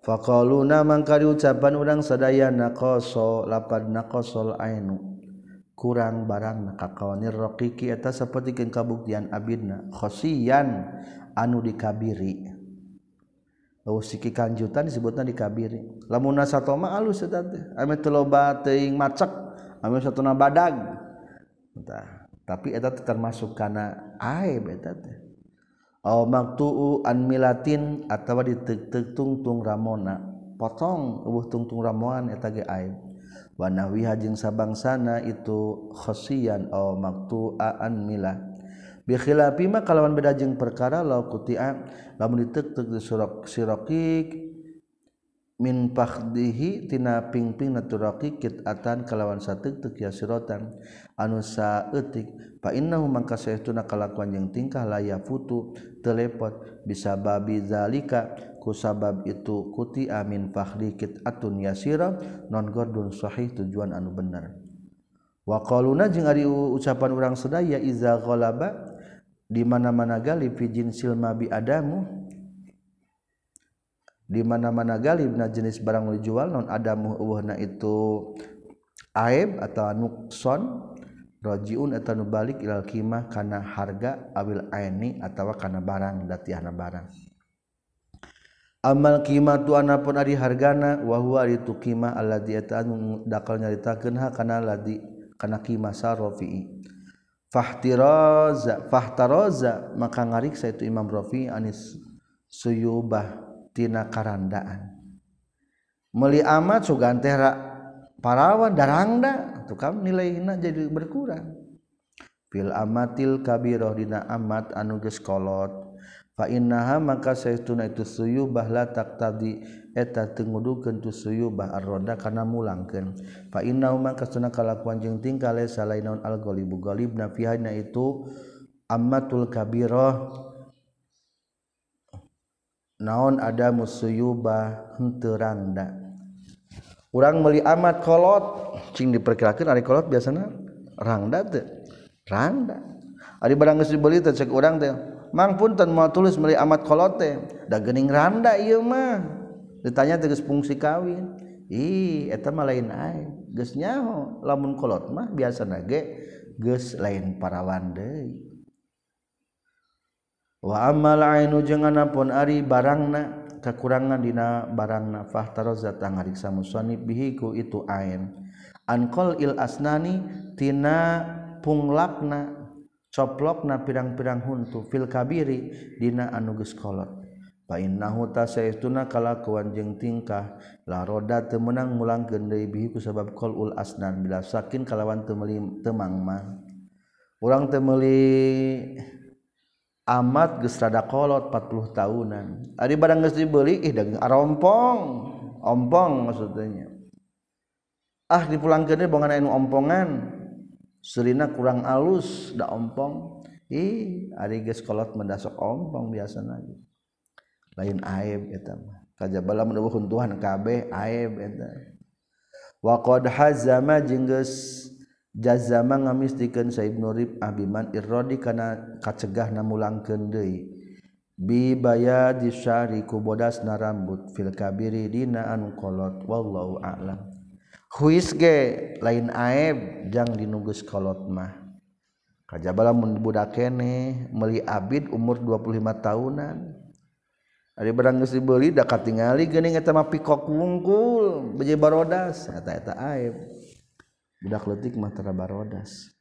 Faqaluna mangkari ucapan urang sadaya naqaso lapad naqasol ainu. Kurang barang nakakawanir raqiqi eta sapertikeun kabuktian abidna khosiyan anu dikabiri. siki kanjutan disebutnya dikabiri lamun satu mah alus eta teh. Ame teu loba teuing macek ame satuna badag tah tapi eta termasuk kana aib eta teh. Aw maktu'u an milatin atawa ditek tungtung ramona. Potong eueuh tungtung ramoan eta ge aib. Wa nahwiha jeung sabangsana itu khosian aw maktu'a an milah bi khilafi ma kalawan beda jeung perkara law kuti'a lamun ditek-tek di surok sirokik min fakhdihi tina pingping naturaki atan kalawan satek-tek ya sirotan anu saeutik fa innahu mangka saestuna kalakuan jeung tingkah laya futu telepot bisa babi zalika ku sabab itu kuti amin fakhdi atun yasira non gordun sahih tujuan anu bener. Wa qaluna jeung ari ucapan urang sedaya iza ghalaba di mana-mana galib fi jinsil mabi adamu. Di mana-mana galib na jenis barang nu dijual non adamu eueuhna itu aib atau nukson rajiun atau nu balik ilal kimah kana harga awil aini atawa kana barang datiahna barang. Amal kimah tu anapun ari hargana wa ari tu kimah alladzi eta anu dakal nyaritakeun ha kana ladzi kana kimah sarofi fahtiraza fahtaraza maka ngariksa itu Imam Rafi anis suyubah tina karandaan. Meli amat sugan teh parawan darangda tuh kam nilainya jadi berkurang. Fil amatil kabiroh dina amat anu geus kolot. innaha maka saytuna itu suyubah la taqtadi eta eta tengudukeun tu suyubah arroda kana mulangkeun. Fa innahu maka sunna kalakuan jeung tingkah laisa lainaun al ghalibu ghalibna fihana itu ammatul kabirah. Naon ada musuyubah henteu randa urang meuli amat kolot cing diperkirakeun ari kolot biasana rangda teu randa ari barang geus dibeli teh cek urang teh mangpunten mau tulis meli amat kolote. Da gening randa ieu mah. Ditanya tegas fungsi kawin. Ih eta mah lain ae geus nyaho lamun kolot mah biasa nage geus lain parawan deui. Wa amal ainu jeung anapun ari barangna kekurangan dina barangna fahtaraza tangariksa musannif bihi ku itu ain. Anqal il asnani tina punglakna coplok na pirang-pirang huntu fil kabiri dina anuges kolot. Painnahu tasaituna kalakuan jeung tingkah la roda teu meunang mulangkeun deui bihi ku sabab qaul asnan bila sakin kalawan teu meuli mah. urang teu meuli amat geus rada kolot 40 tahunan ari barang geus dibeli ih daging arompong ompong. Maksudnya. Ah dipulangkeun deui bongan anu ompongan. Serina kurang alus da ompong. Ih ari geus kolot mendasok ompong biasa lagi lain aib eta mah. Kajabala menuhun Tuhan kabeh aib eta. Wa qad hazama jeung geus jazama ngamistikeun sa Ibnu Rib Abiman irrodi kana kacegah namulangkeun deui. Bi bayadi syari ku bodasna rambut fil kabiri dina anu kolot wallahu a'lam. kuis ge lain aib jang dinugus kolot mah. Kajabala mun budak kene meuli abid umur 25 tahunan. Ari barang geus dibeli da katingali geuning eta mah pikok wungkul beje barodas. Eta eta aib budak leutik mah tara barodas.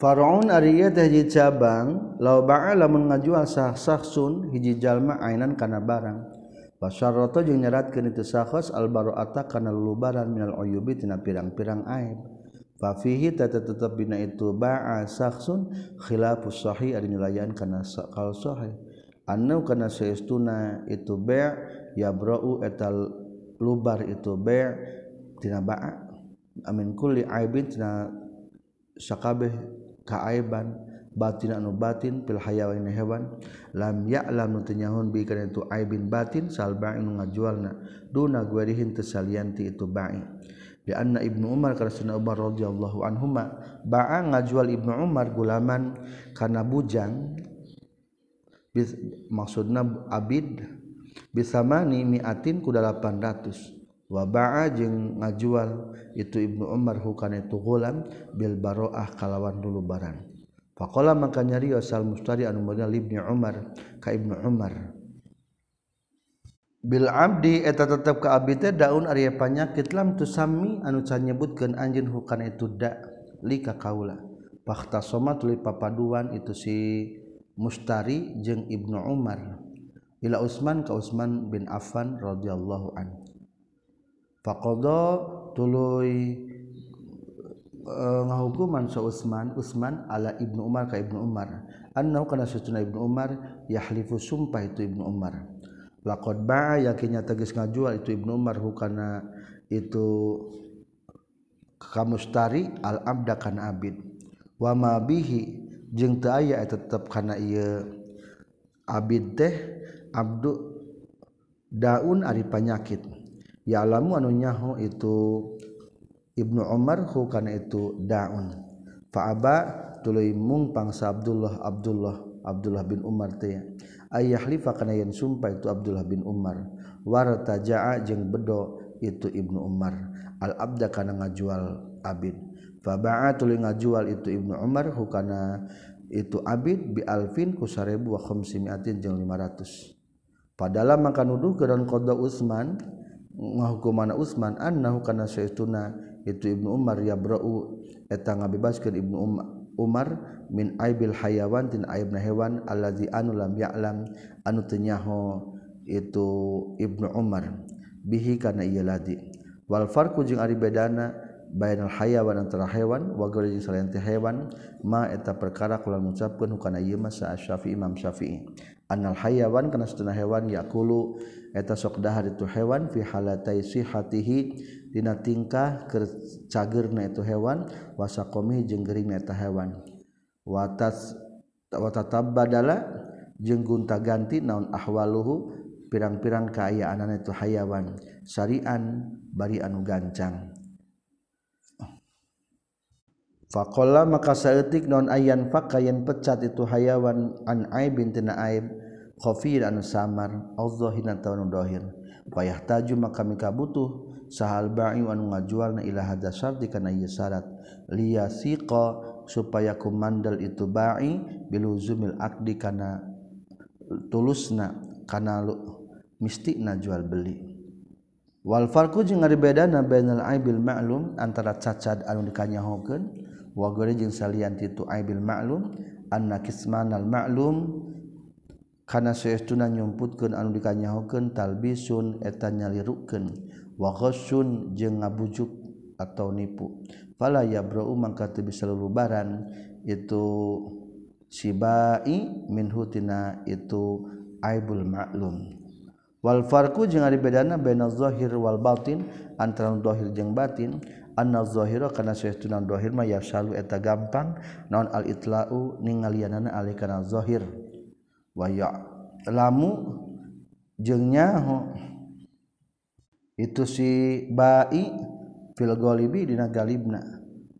Faraun ari teh hiji cabang law ba'a lamun ngajual sah-sahsun hiji jalma ainan kana barang. Basarrata jeung nyeratkeun itu sakhos al-bara'ata kana lulubaran minal uyubi tina pirang-pirang aib. Fa fihi tetep bina itu ba'a sahsun khilafus sahih ari nyulayan kana kal sahih. Anu kana saestuna itu ba' yabra'u etal lubar itu ba' tina ba'a. Amin kulli aibin tina sakabeh kaaiban batin anu batin pil hayawan hewan lam ya'lam nu bi kana itu aibin batin sal ba'i nu ngajualna. Duna guerihin teu itu ba'i. Bi anna ibnu umar kana umar radhiyallahu anhuma ba'a ngajual ibnu umar gulaman kana bujang bis, maksudna abid bisamani miatin ku 800 wa ba'a jeung ngajual itu ibnu umar hukana itu gulam bil baroah kalawan dulu barang. Pakola maka nyari asal mustari anu modal ibni Umar ka ibnu Umar. Bil abdi eta tetap ke abdi teh daun Arya panyakit lam tusami anu can nyebutkeun anjeun hukana itu da li ka kaula. Pakhtasoma tuluy papaduan itu si Mustari jeung Ibnu Umar. Ila Utsman ka Utsman bin Affan radhiyallahu anhu. Faqada tuluy Eh, ngahukuman so Utsman Utsman ala Ibnu Umar ka Ibnu Umar. Annahu kana sutuna Ibnu Umar yahlifu sumpah itu Ibnu Umar. Laqad ba'a yakinnya tegas ngajual itu Ibnu Umar hukana itu kamustari al abda kana abid. Wa ma bihi jeung teu aya tetep kana ieu abid teh abdu daun ari panyakit. Ya alamu anu nyaho itu Ibnu Umar hukana itu daun. Faaba tuluy mung pangsa Abdullah Abdullah Abdullah bin Umar teh. Ayah lifa kana yen sumpah itu Abdullah bin Umar. Wartaja'a jeung bedo itu Ibnu Umar. Al abda kana ngajual abid. Faba'a tuluy ngajual itu Ibnu Umar hukana itu abid bi alfin ku 1000 wa khamsimiatin jeung 500 padahal maka nuduh ke dan qada Utsman ngahukum mana Utsman annahu kana saytuna itu Ibnu Umar yabra'u eta ngabebaskeun Ibnu um-, Umar min aibil hayawan tin aibna hewan allazi anu lam ya'lam anu teu nyaho itu Ibnu Umar. Bihi kana ieu ladi. Wal farqu jeung ari bedana bainal hayawan antara hewan wa garis selain teh hewan ma eta perkara kula ngucapkeun hukana ieu mah sa Syafi'i Imam Syafi'i. Anal hayawan kana satuna hewan yaqulu eta sok dahar itu hewan fi halatai sihatihi Dina tingkah cagirna itu hewan wasa komi jeung gering eta hewan. Watas watatabadala jeung gunta ganti naon ahwaluhu pirang-pirang keayaan itu hayawan. Syarian bari anu gancang. Fakola maka saeutik non ayan fakayan pecat itu hayawan an aibin tina aib khafir anu samar Allah hina taunu dohir. Wayah taju maka mika butuh sahal bai anu ngajual na ila hadza syarti kana ieu syarat. Liyasiqa supaya kumandal itu bai biluzumil aqdi kana tulusna kana mistina jual beli. Wal farqu jeung ngaribedana bainal aibil ma'lum antara cacat anu dikanyahokeun. Wa gore jeung salian titu aibil ma'lum anna kismanal ma'lum karena seestuna nyumputkan anu dikanyahokeun talbisun eta nyalirukeun. wasun je ngabujuk atau nipu. Pala ya bro mangka bisa lulubaran itu sibai minhutina itu aibul maklum wal farqu jeung ari bedana baina zahir wal batin antara zahir jeung batin. Anna zahira kana saytuna zahir ma yasalu eta gampang. Non al itlau ningalianana alih kana zahir. Wa ya lamu jeung nyaho itu si bai fil ghalibi dina galibna.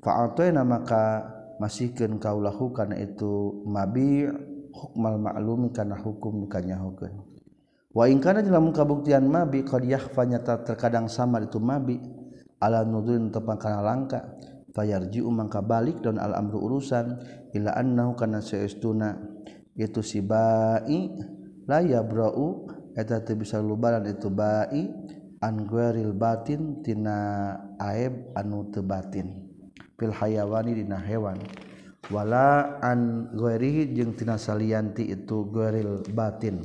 Fa atayna maka masihkeun kaulahu kana itu mabi hukmal ma'lumi kana hukum kanyahokeun. Wa in kana lamun kabuktian mabi qad yahfa nyata terkadang sama itu mabi ala nudrin tepang kana langka. Fayarji mangka balik dan al amru urusan ila annahu kana saestuna itu si bai la yabra'u eta teu bisa lubaran itu bai anguril batin tina aib anu tebatin pilhayawani dina hewan. Wala an guerihi jeung tina salianti itu ghairil batin.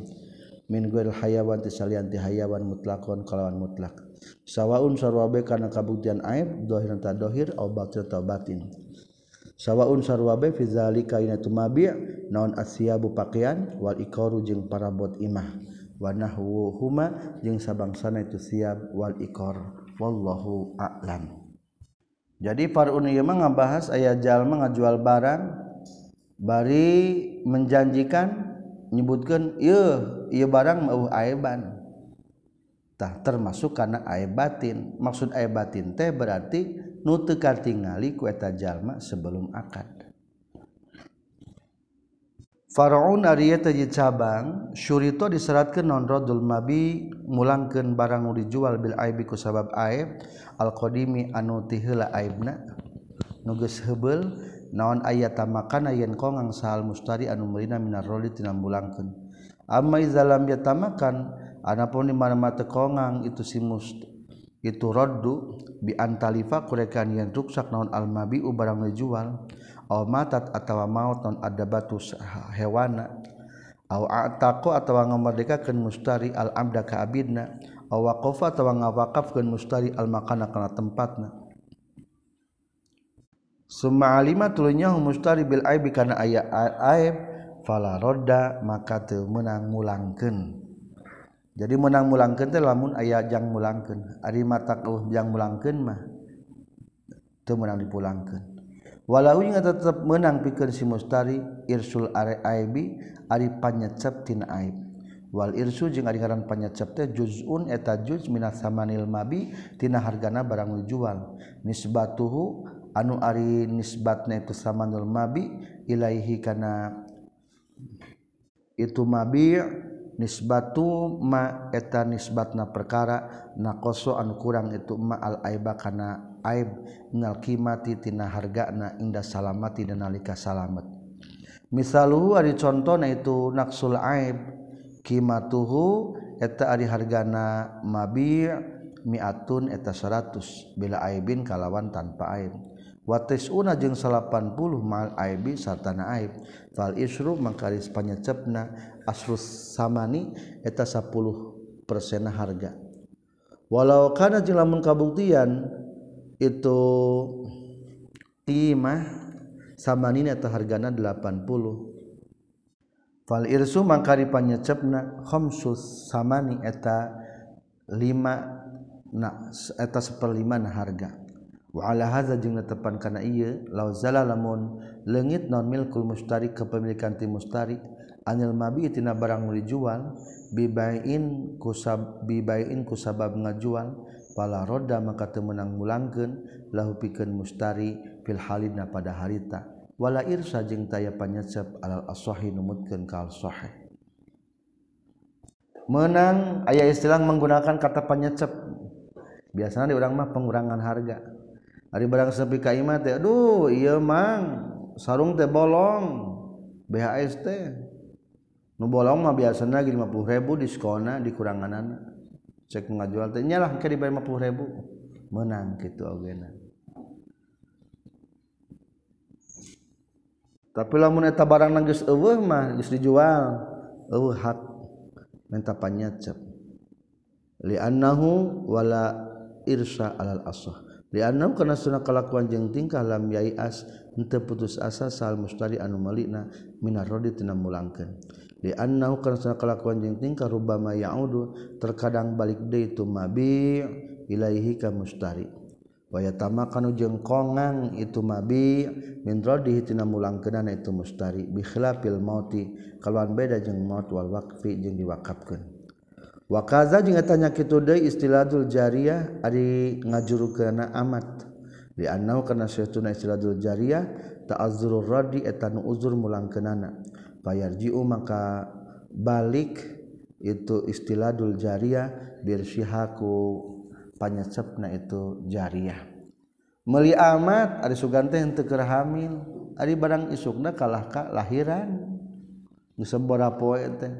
Min gueril hayawan tisalianti hayawan mutlakon kalawan mutlak. Sawaun sarwabe kana kabuktian aib dohir ta dohir au batin ta batin sawaun sarwabe fi zalika ina tumabi naon asyabu pakaian wal ikaru jeung parabot imah. wanahwuhuma jeung sabangsana itu siap wal ikor wallahu a'lam. Jadi Farun ieu mah ngabahas aya jalma ngajual barang bari menjanjikan nyebutkan, ieu ieu barang mau aiban. tah termasuk karena aib batin. Maksud aib batin teh berarti nu teu katingali jalma sebelum akad. Faraun Ari cabang Syurito diseratkan nonrodul mabi mulangkan barang dijual Bil Aibi ku sabab aib Alqdimi anu tila aibna nuges hebel naon ayat tamakan yen kongang sahal mustari anu merina minar roli tina mulangkan Amai zalam ya tamakan anapun di mana mata kongang itu si must itu roddu bi antalifa kurekan yang ruksak naon almabi barang dijual. Aw matat atawa maut naon ada batu hewana aw ataqo atawa ngamerdekakeun mustari al amda ka abidna aw waqafa atawa ngawaqafkeun mustari al makana kana tempatna Suma alima tulunya mustari bil aib karena ayat aib fala roda maka teu menang mulangkeun. Jadi menang mulangkeun teh lamun aya jang mulangkeun. Ari mata uh jang mulangkeun mah teu menang dipulangkeun. walaunya tetap menang pikir si mustari irsul areaibi ari panyecep tina aib wal irsu jeung ari ngaran panyecep teh juzun eta juz minas samanil mabi tina hargana barang dijual. nisbatuhu anu ari nisbatna itu samanul mabi ilaihi kana itu mabi nisbatu ma eta nisbatna perkara nakoso anu kurang itu ma al aiba kana aib aib ngalkimati tina hargana indah salamati dan nalika salamet. Misaluhu ari contona itu naqsul aib kimatuhu eta ari hargana mabi' mi'atun eta 100 bila aibin kalawan tanpa aib. Wa tis'una jeung 80 mal aibi sartana aib. Fal isru mangkaris panyecepna asrus samani eta 10 persen harga. Walau kana jeung lamun kabuktian itu timah eta hargana 80 fal irsu mangkari panyecepna khamsus samani eta 5 na eta seperlima na harga. Wa ala hadza jeung tepan kana ieu lauzala lamun leungit non milkul mustari kepemilikan ti mustari anil mabi tina barang nu dijual bibain kusab bibain kusabab ngajual pala roda maka temenang mulangken lahu piken mustari filhalina pada harita. Wala irsa jeung taya panyecep alal ashahi numutkeun kal sohe menang ayah istilah menggunakan kata panyecep. Biasanya di orang mah pengurangan harga. Ari barang sepi ka imah teh aduh ieu mang sarung teh bolong BHST teh. Nu bolong mah biasana 50.000 diskona dikurangan cek ngajual teh nyalah ke dibayar 50 ribu. Menang gitu ogena tapi lamun eta barang na geus eueuh mah geus dijual eueuh hak. Menta panyacep. Li annahu wala irsa alal asah. Li annahu kana sunah kalakuan jeung tingkah lam yai as henteu putus asa sal mustari anu malikna minar rodi tina mulangkeun. dianau karena kelakuan jeung tingkah rubama yaudu terkadang balik deui itu mabi ilaihi ka mustari. Waya tamakanu jeung kongang itu mabi min radihi tina mulangkeunana itu mustari bi khilafil mauti kalawan beda jeung maut wal waqfi jeung diwakafkeun. Wa kaza jeung eta nya kitu deui istiladul jariyah ari ngajurukeunana amat. Dianau karena saytuna istiladul jariyah ta'azzurur radi eta nu uzur mulangkeunana. payarjiu maka balik itu istiladul jariyah birsyihaku panyecepna itu jariyah. Meli amat ari sugante henteu keur hamil ari barang isukna kalah ka lahiran. Geus poe teh.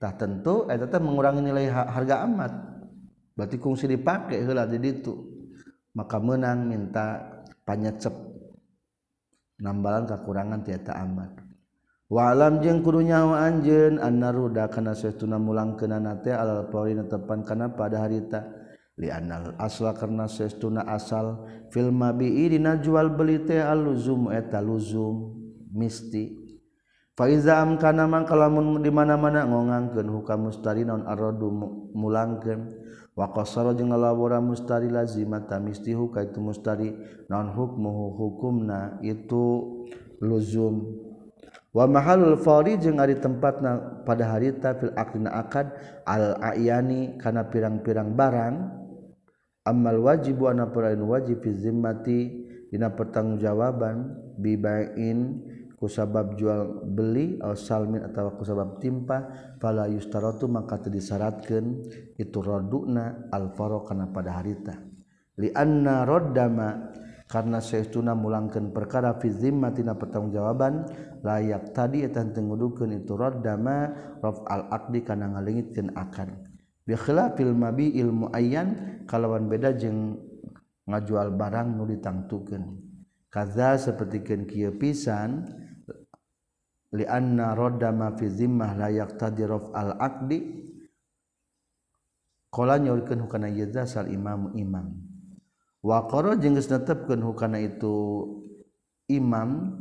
Tah tentu eta teh mengurangi nilai harga amat. Berarti kungsi dipake heula di ditu. Maka menang minta panyecep. Nambalan kekurangan tiada amat. walam jeng kurunyawa Anjen annaruda kana setuna mulang alal alporina tepan karena pada harita. Lianal asla karena sestuna asal film bidina jual belite aluzum eta luzum misti. Faizam kana mangka lamun di mana-mana ngongangkeun hukam mustari naon aradu mulangkeun. Wa qasara jeung ngalawura mustari lazimata misti hukaitu mustari naon hukmuhu hukumna itu luzum. wa mahalul fari jeung ari tempatna pada harita fil aqdina akad al ayani kana pirang-pirang barang. Ammal wajibu ana parain wajib fi zimmati dina pertanggungjawaban bibain kusabab jual beli au salmin atawa kusabab timpa fala yustaratu maka teu disyaratkeun itu raduna al faro kana pada harita. Li anna raddama karena Syekhuna mulangkan perkara fizimmatina pertanggungjawaban layak tadi etan tengudukeun itu raddama raf al aqdi kana ngalingitkeun akan bi khilafil mabi ilmu ayyan kalawan beda jeung ngajual barang nu ditangtukeun kaza sapertikeun kieu pisan li anna raddama fi zimmah layak tadi raf al aqdi qala nyorkeun kana yadzasal imamu imam, imam. Wa qara jeung geus netepkeun hukana itu imam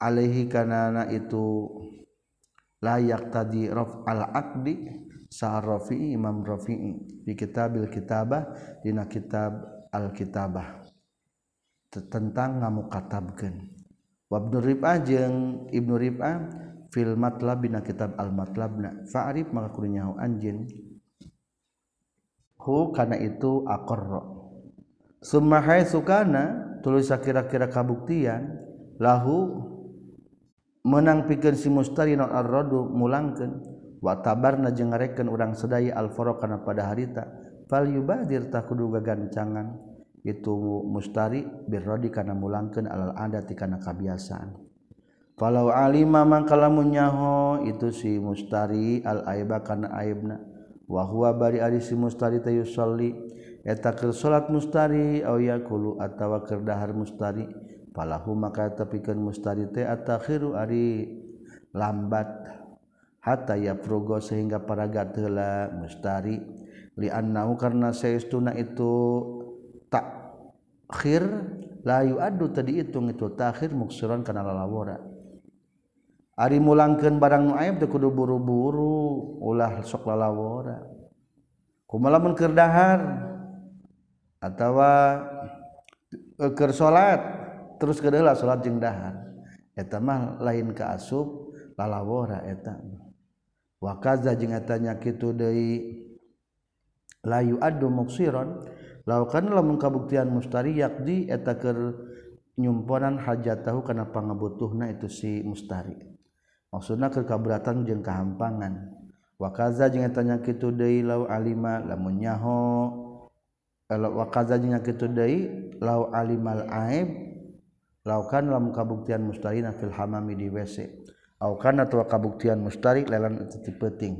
alaihi kana itu layak tadi raf al akdi sa rafi'i imam rafi'i di kitabil kitabah dina kitab al kitabah tentang ngamukatabkeun. Wabnu Rib'ah jeung Ibnu Rib'ah fil matlab bina kitab al matlabna fa'rif maka kudu anjeun hu kana itu akorro sumahai sukana tulis kira-kira kabuktian lahu menang pikir si mustari non arrodu mulangkan watabar na jeung ngareken urang sedaya alfaro kana pada harita fal yubadir tak kudu gagancangan. Itu mustari birrodi kana mulangkeun alal adati kana kabiasaan. Falau alima mangkalamun nyaho itu si mustari al aiba kana aibna. wahwa bari ari si mustari tayusalli eta keur salat mustari au yaqulu atawa keur dahar mustari. Falahu maka tepikeun mustari teh atakhiru ari lambat. Hatta yafrugo sehingga paragat heula mustari. Li annahu karna saestuna itu takhir layu adu tadi hitung itu takhir muksuran kana lalawara. Ari mulangkeun barang nu aib teu kudu buru-buru, ulah sok lalawora. Kumaha lamun keur dahar atawa e, keur salat terus ke salat jeung dahar. Eta mah lain ka asup lalawora eta. Wa kaza jeung eta nya kitu deui layu adu muksiron laukan lamun kabuktian mustari yakdi eta keur nyumponan hajat tahu kana pangabutuhna itu si mustari. maksudnya kekabratan jeung kehampangan wakaza jeung tanya kitu deui lau alima lamun nyaho. Eh, wakaza jeung kitu deui lau alimal aib. Laukan lamun kabuktian mustarina fil hamami di WC au kan atawa kabuktian mustari lelan teu penting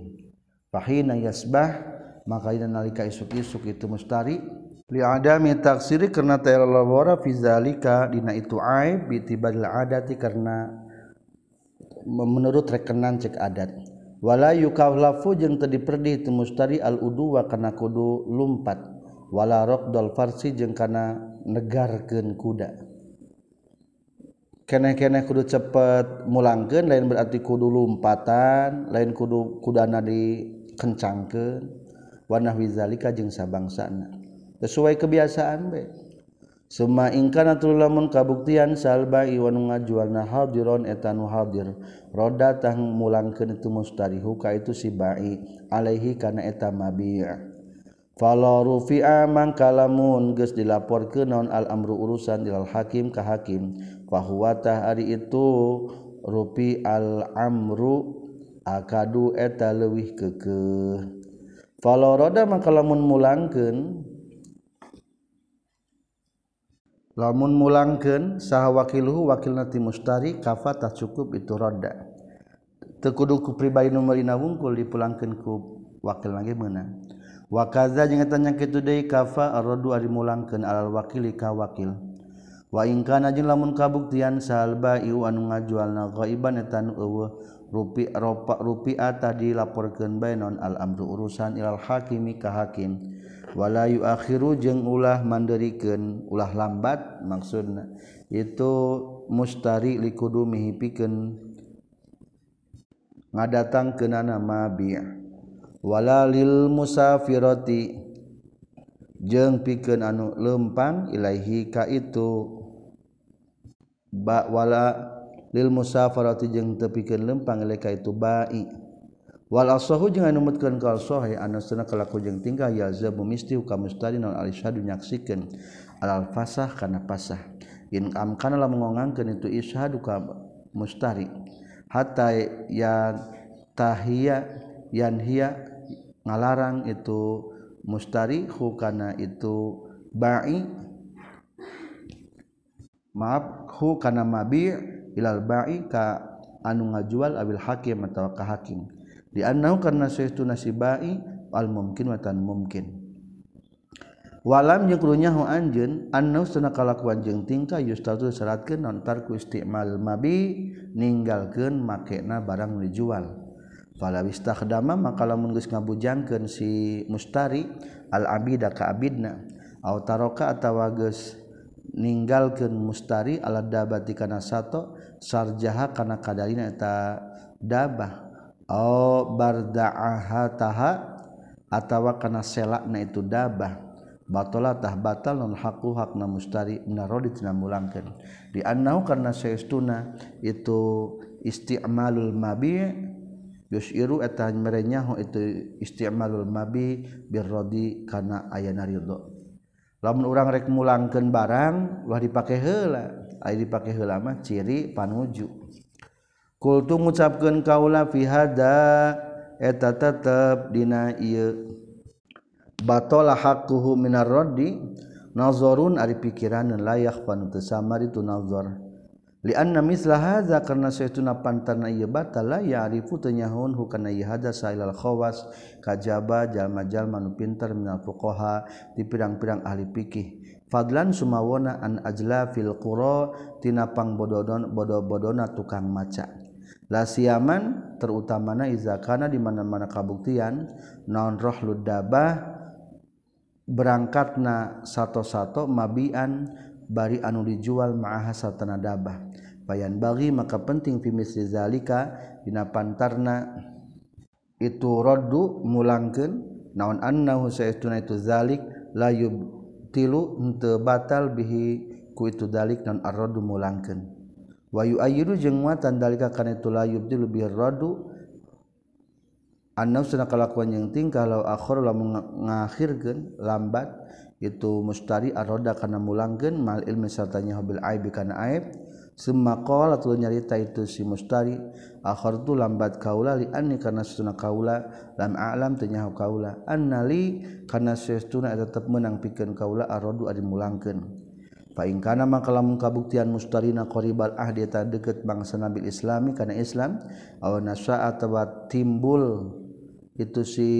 fahina yasbah maka ina nalika isuk-isuk itu mustari li adami taksiri karena ta'ala wara fi zalika dina itu aib bi ada ti karena menurut rekenan cek adat. Wala yukaulafu jeung teu diperdi itu mustari al uduwa kana kudu lumpat. Wala raqdal farsi jeung kana negarkeun kuda. Kene-kene kudu cepet mulangkeun lain berarti kudu lumpatan lain kudu kudana dikencangkeun. Wa nahwi zalika jeung sabangsana. Sesuai kebiasaan bae Suma ingkana tu lamun kabuktian salba iwan ngajualna hadiron etanu hadir. Roda tah mulangkeun itu mustarihu ka itu si bai alaihi kana eta mabi'. Fala rufi'a man kalamun geus dilaporkeun naon al amru urusan ilal hakim ka hakim. Fahuwa tah ari itu rupi al amru akadu eta leuwih keukeuh. Fala roda maka lamun mulangkeun lamun mulangkeun saha wakilhu wakil nati mustari kafatah cukup itu roda tekudu ku pribadi nomor ina wungkul dipulangkeun ku wakil lagi Wa wakaza jeung eta nya kitu deui kafa ardu ari mulangkeun alal wakili ka wakil. Wa in kana jeung lamun kabuktian sal iu anu ngajualna ghaiban eta nu eueuh rupi ropa rupiah tadi laporkeun bae non al amru urusan ilal hakimi ka hakim. wala yuakhiru jeung ulah manderikeun ulah lambat maksudna itu mustari likudu mihipikeun ngadatangkeunana mabi' wala lil musafirati jeung pikeun anu lempang ilaihi ka itu. Ba wala lil musafarati jeung tepikeun lempang ilaika itu bai. walahu jangan ka sahih anasna kalaku jeung tingkah yaza bumisti kamu mustari non alishadu nyaksikan alal fasah karena pasah in amkanalah mengongangkan itu ishadu mustari. Hatta ya tahia yan hia ngalarang itu mustari hu kana itu ba'i. Maaf hu kana mabi ilal ba'i ka anu ngajual abil hakim atau ka hakim. dianau karena suatu nasibai al mungkin watan mungkin walam jengrunya hu anjen anau sana kalakuan jeung tingkah yustatu seratkan nontar ku istimal mabi ninggalkan makena barang dijual. Fala wistakhdama maka lamun geus ngabujangkeun si mustari al abida ka abidna. Au taroka atawa geus ninggalkeun mustari ala dabati kana sato sarjaha kana kadalina eta dabah. bardaha taha atawa kana selakna itu dabah. Batalatah batal non haku hakna mustari minarodi tina mulangkeun di annau karna saestuna itu isti'malul mabi' yus'iru eta merenyaho itu isti'malul mabi birrodi kana ayana ridho. Lamun urang rek mulangkeun barang ulah dipake heula aya dipake heula mah ciri panuju. kultu ngucapkan kaula fihada eta tetep dina ieu. Batola hakuhu minar roddi nazarun ari pikiran layak panu teu samar itu nazar. Li anna misla hadza karna saytuna pantarna ieu batal la ya'rifu tanyahun hukana hada sailal khawas kajaba jalma-jalma nu pinter minal fuqaha di pirang-pirang ahli fikih. Fadlan sumawona an ajla fil qura tina pangbododon bodo-bodona tukang maca. la siaman terutamana izakana di mana-mana kabuktian naon rohlud dabah berangkatna satu-satu mabian bari anu dijual ma'aha tanadabah bayan payan bagi maka penting fimis zalika dina pantarna itu roddu mulangkeun naon annahu saestuna itu zalik la yubtilu henteu batal bihi ku itu dalik non arroddu mulangkeun. wayu ayiru jeung muatan dalika kana itu layub di lebih rodu radu annafsuna kalakuan yang tingkah law akhir lamun ngakhirkeun lambat itu mustari arroda kana mulangkeun mal ilmi sartanya bil aib kana aib. Summa qala tu nyarita itu si mustari akhir tu lambat kaula li anni kana sunna kaula lam a'lam tanya kaula. Annali kana sesuna tetep menang pikeun kaula arrodu adi mulangkeun. Faingkana maka lamun kabuktian mustarina qoribal ahdi ta deket bangsa nabil islami karena Islam aw nasa atau timbul itu si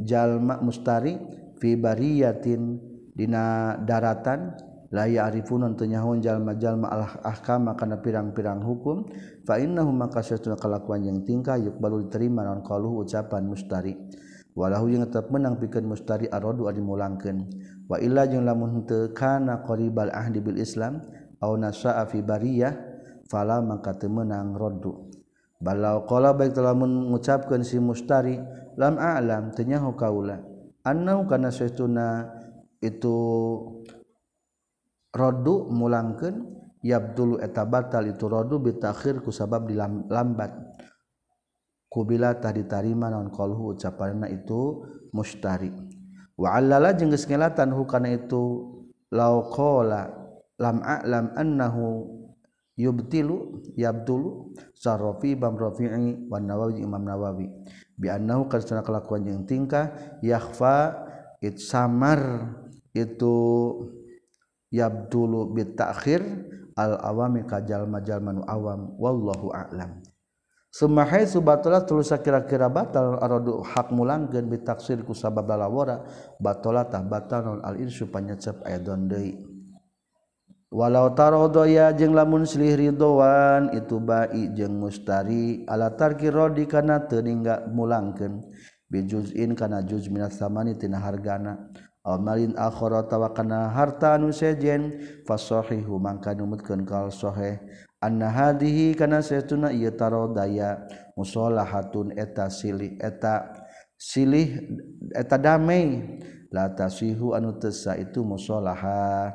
jalma mustari fi bariyatin dina daratan. La ya'rifun teu jalma-jalma al ahkam kana pirang-pirang hukum. Fa innahu maka satuna kalakuan yang tingkah yukbalu diterima non qaluhu ucapan mustari. Walahu yang tetap menang pikeun mustari aradu adi mulangkeun wa illa jeung kana qaribal ahdi bil Islam au nasaa fi bariyah fala maka temenang roddu. Balau qala baik lamun mengucapkan si mustari lam a'lam tenyahu kaula. Annau kana saytuna itu roddu mulangkeun yabdulu eta batal itu roddu bitakhir ku sabab dilambat kubila tadi tarima naon qalhu ucapanna itu mustari. wa'allala jeung geus ngelatan hukana itu lauqala lam a'lam annahu yubtilu yabdulu sarrafi bam rafi'i wan nawawi imam nawawi. Bi annahu kana kelakuan jeung tingkah yakhfa it samar itu yabdulu bit ta'khir al awami kajal majal manu awam. Wallahu a'lam. Sumahai subatola tulusa kira-kira batal aradu hak mulangkeun bitaksir ku sabab lalawara batola tah batal non al irsyu panyecep aidon deui. Walau tarodoya jeung lamun silih ridwan itu bai jeung mustari. Ala tarki rodi kana teu ningga mulangkeun. Bijuzin kana juz minat samani tina hargana. alin akhara tawakana harta nu sejen fasahihu mangka numutkeun kal sahih. Anna hadihi kana setuna ieu tarodaya musolahatun eta silih eta silih eta damai. La tasihu anu tesa itu musolaha.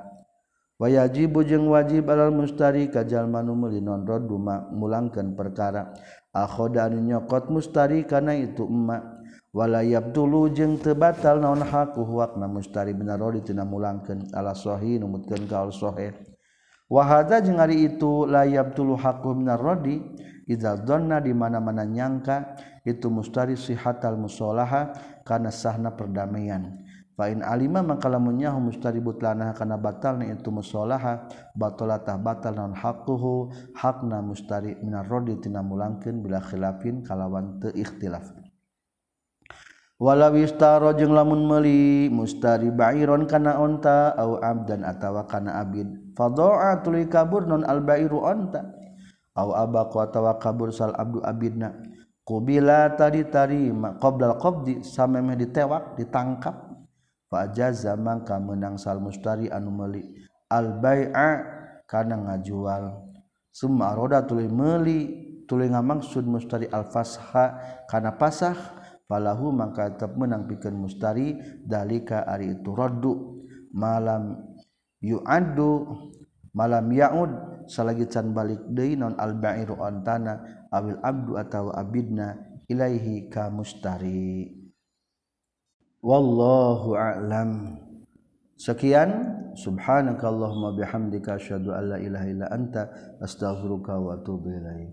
Wayajibu jeung wajib alal mustari kajalma nu meuli nonrod duma mulangkeun perkara. Akhoda anu nyokot mustari kana itu emak. wala dulu jeng tebatal naon haku huwakna mustari bina rodi tina mulangkeun ala sahih kaul sahih wa hadza jeung ari itu la yabtulu haqu bina rodi idza dhanna di mana-mana nyangka itu mustari sihatal musolaha kana sahna perdamaian. Fa in alima maka lamun nyaho mustari butlana kana batalna itu musolaha batalatah batal naun haquhu hakna mustari minar rodi tina mulangkeun bila khilafin kalawan teu ikhtilaf. Wala wistaro jeung lamun meuli mustari ba'iron kana onta au abdan atawa kana abid. Fadaa tuluy kabur non al ba'iru onta au atawa kabur sal abdu abidna. Kubila tadi tarima qabla qabdi samemeh ditewak ditangkap. Fa jaza mangka menang sal mustari anu meuli. Al bai'a kana ngajual. Summa roda tuluy meuli tuluy ngamaksud mustari al fasha kana pasah falahu maka tetap menang pikeun mustari. Dalika ari itu raddu. Malam yu'addu malam yaud. Salagi can balik deui non al ba'iru antana awil abdu atawa abidna ilaihi ka mustari. Wallahu a'lam. Sekian. Subhanakallahumma bihamdika asyhadu an la ilaha illa anta astaghfiruka wa atubu ilaik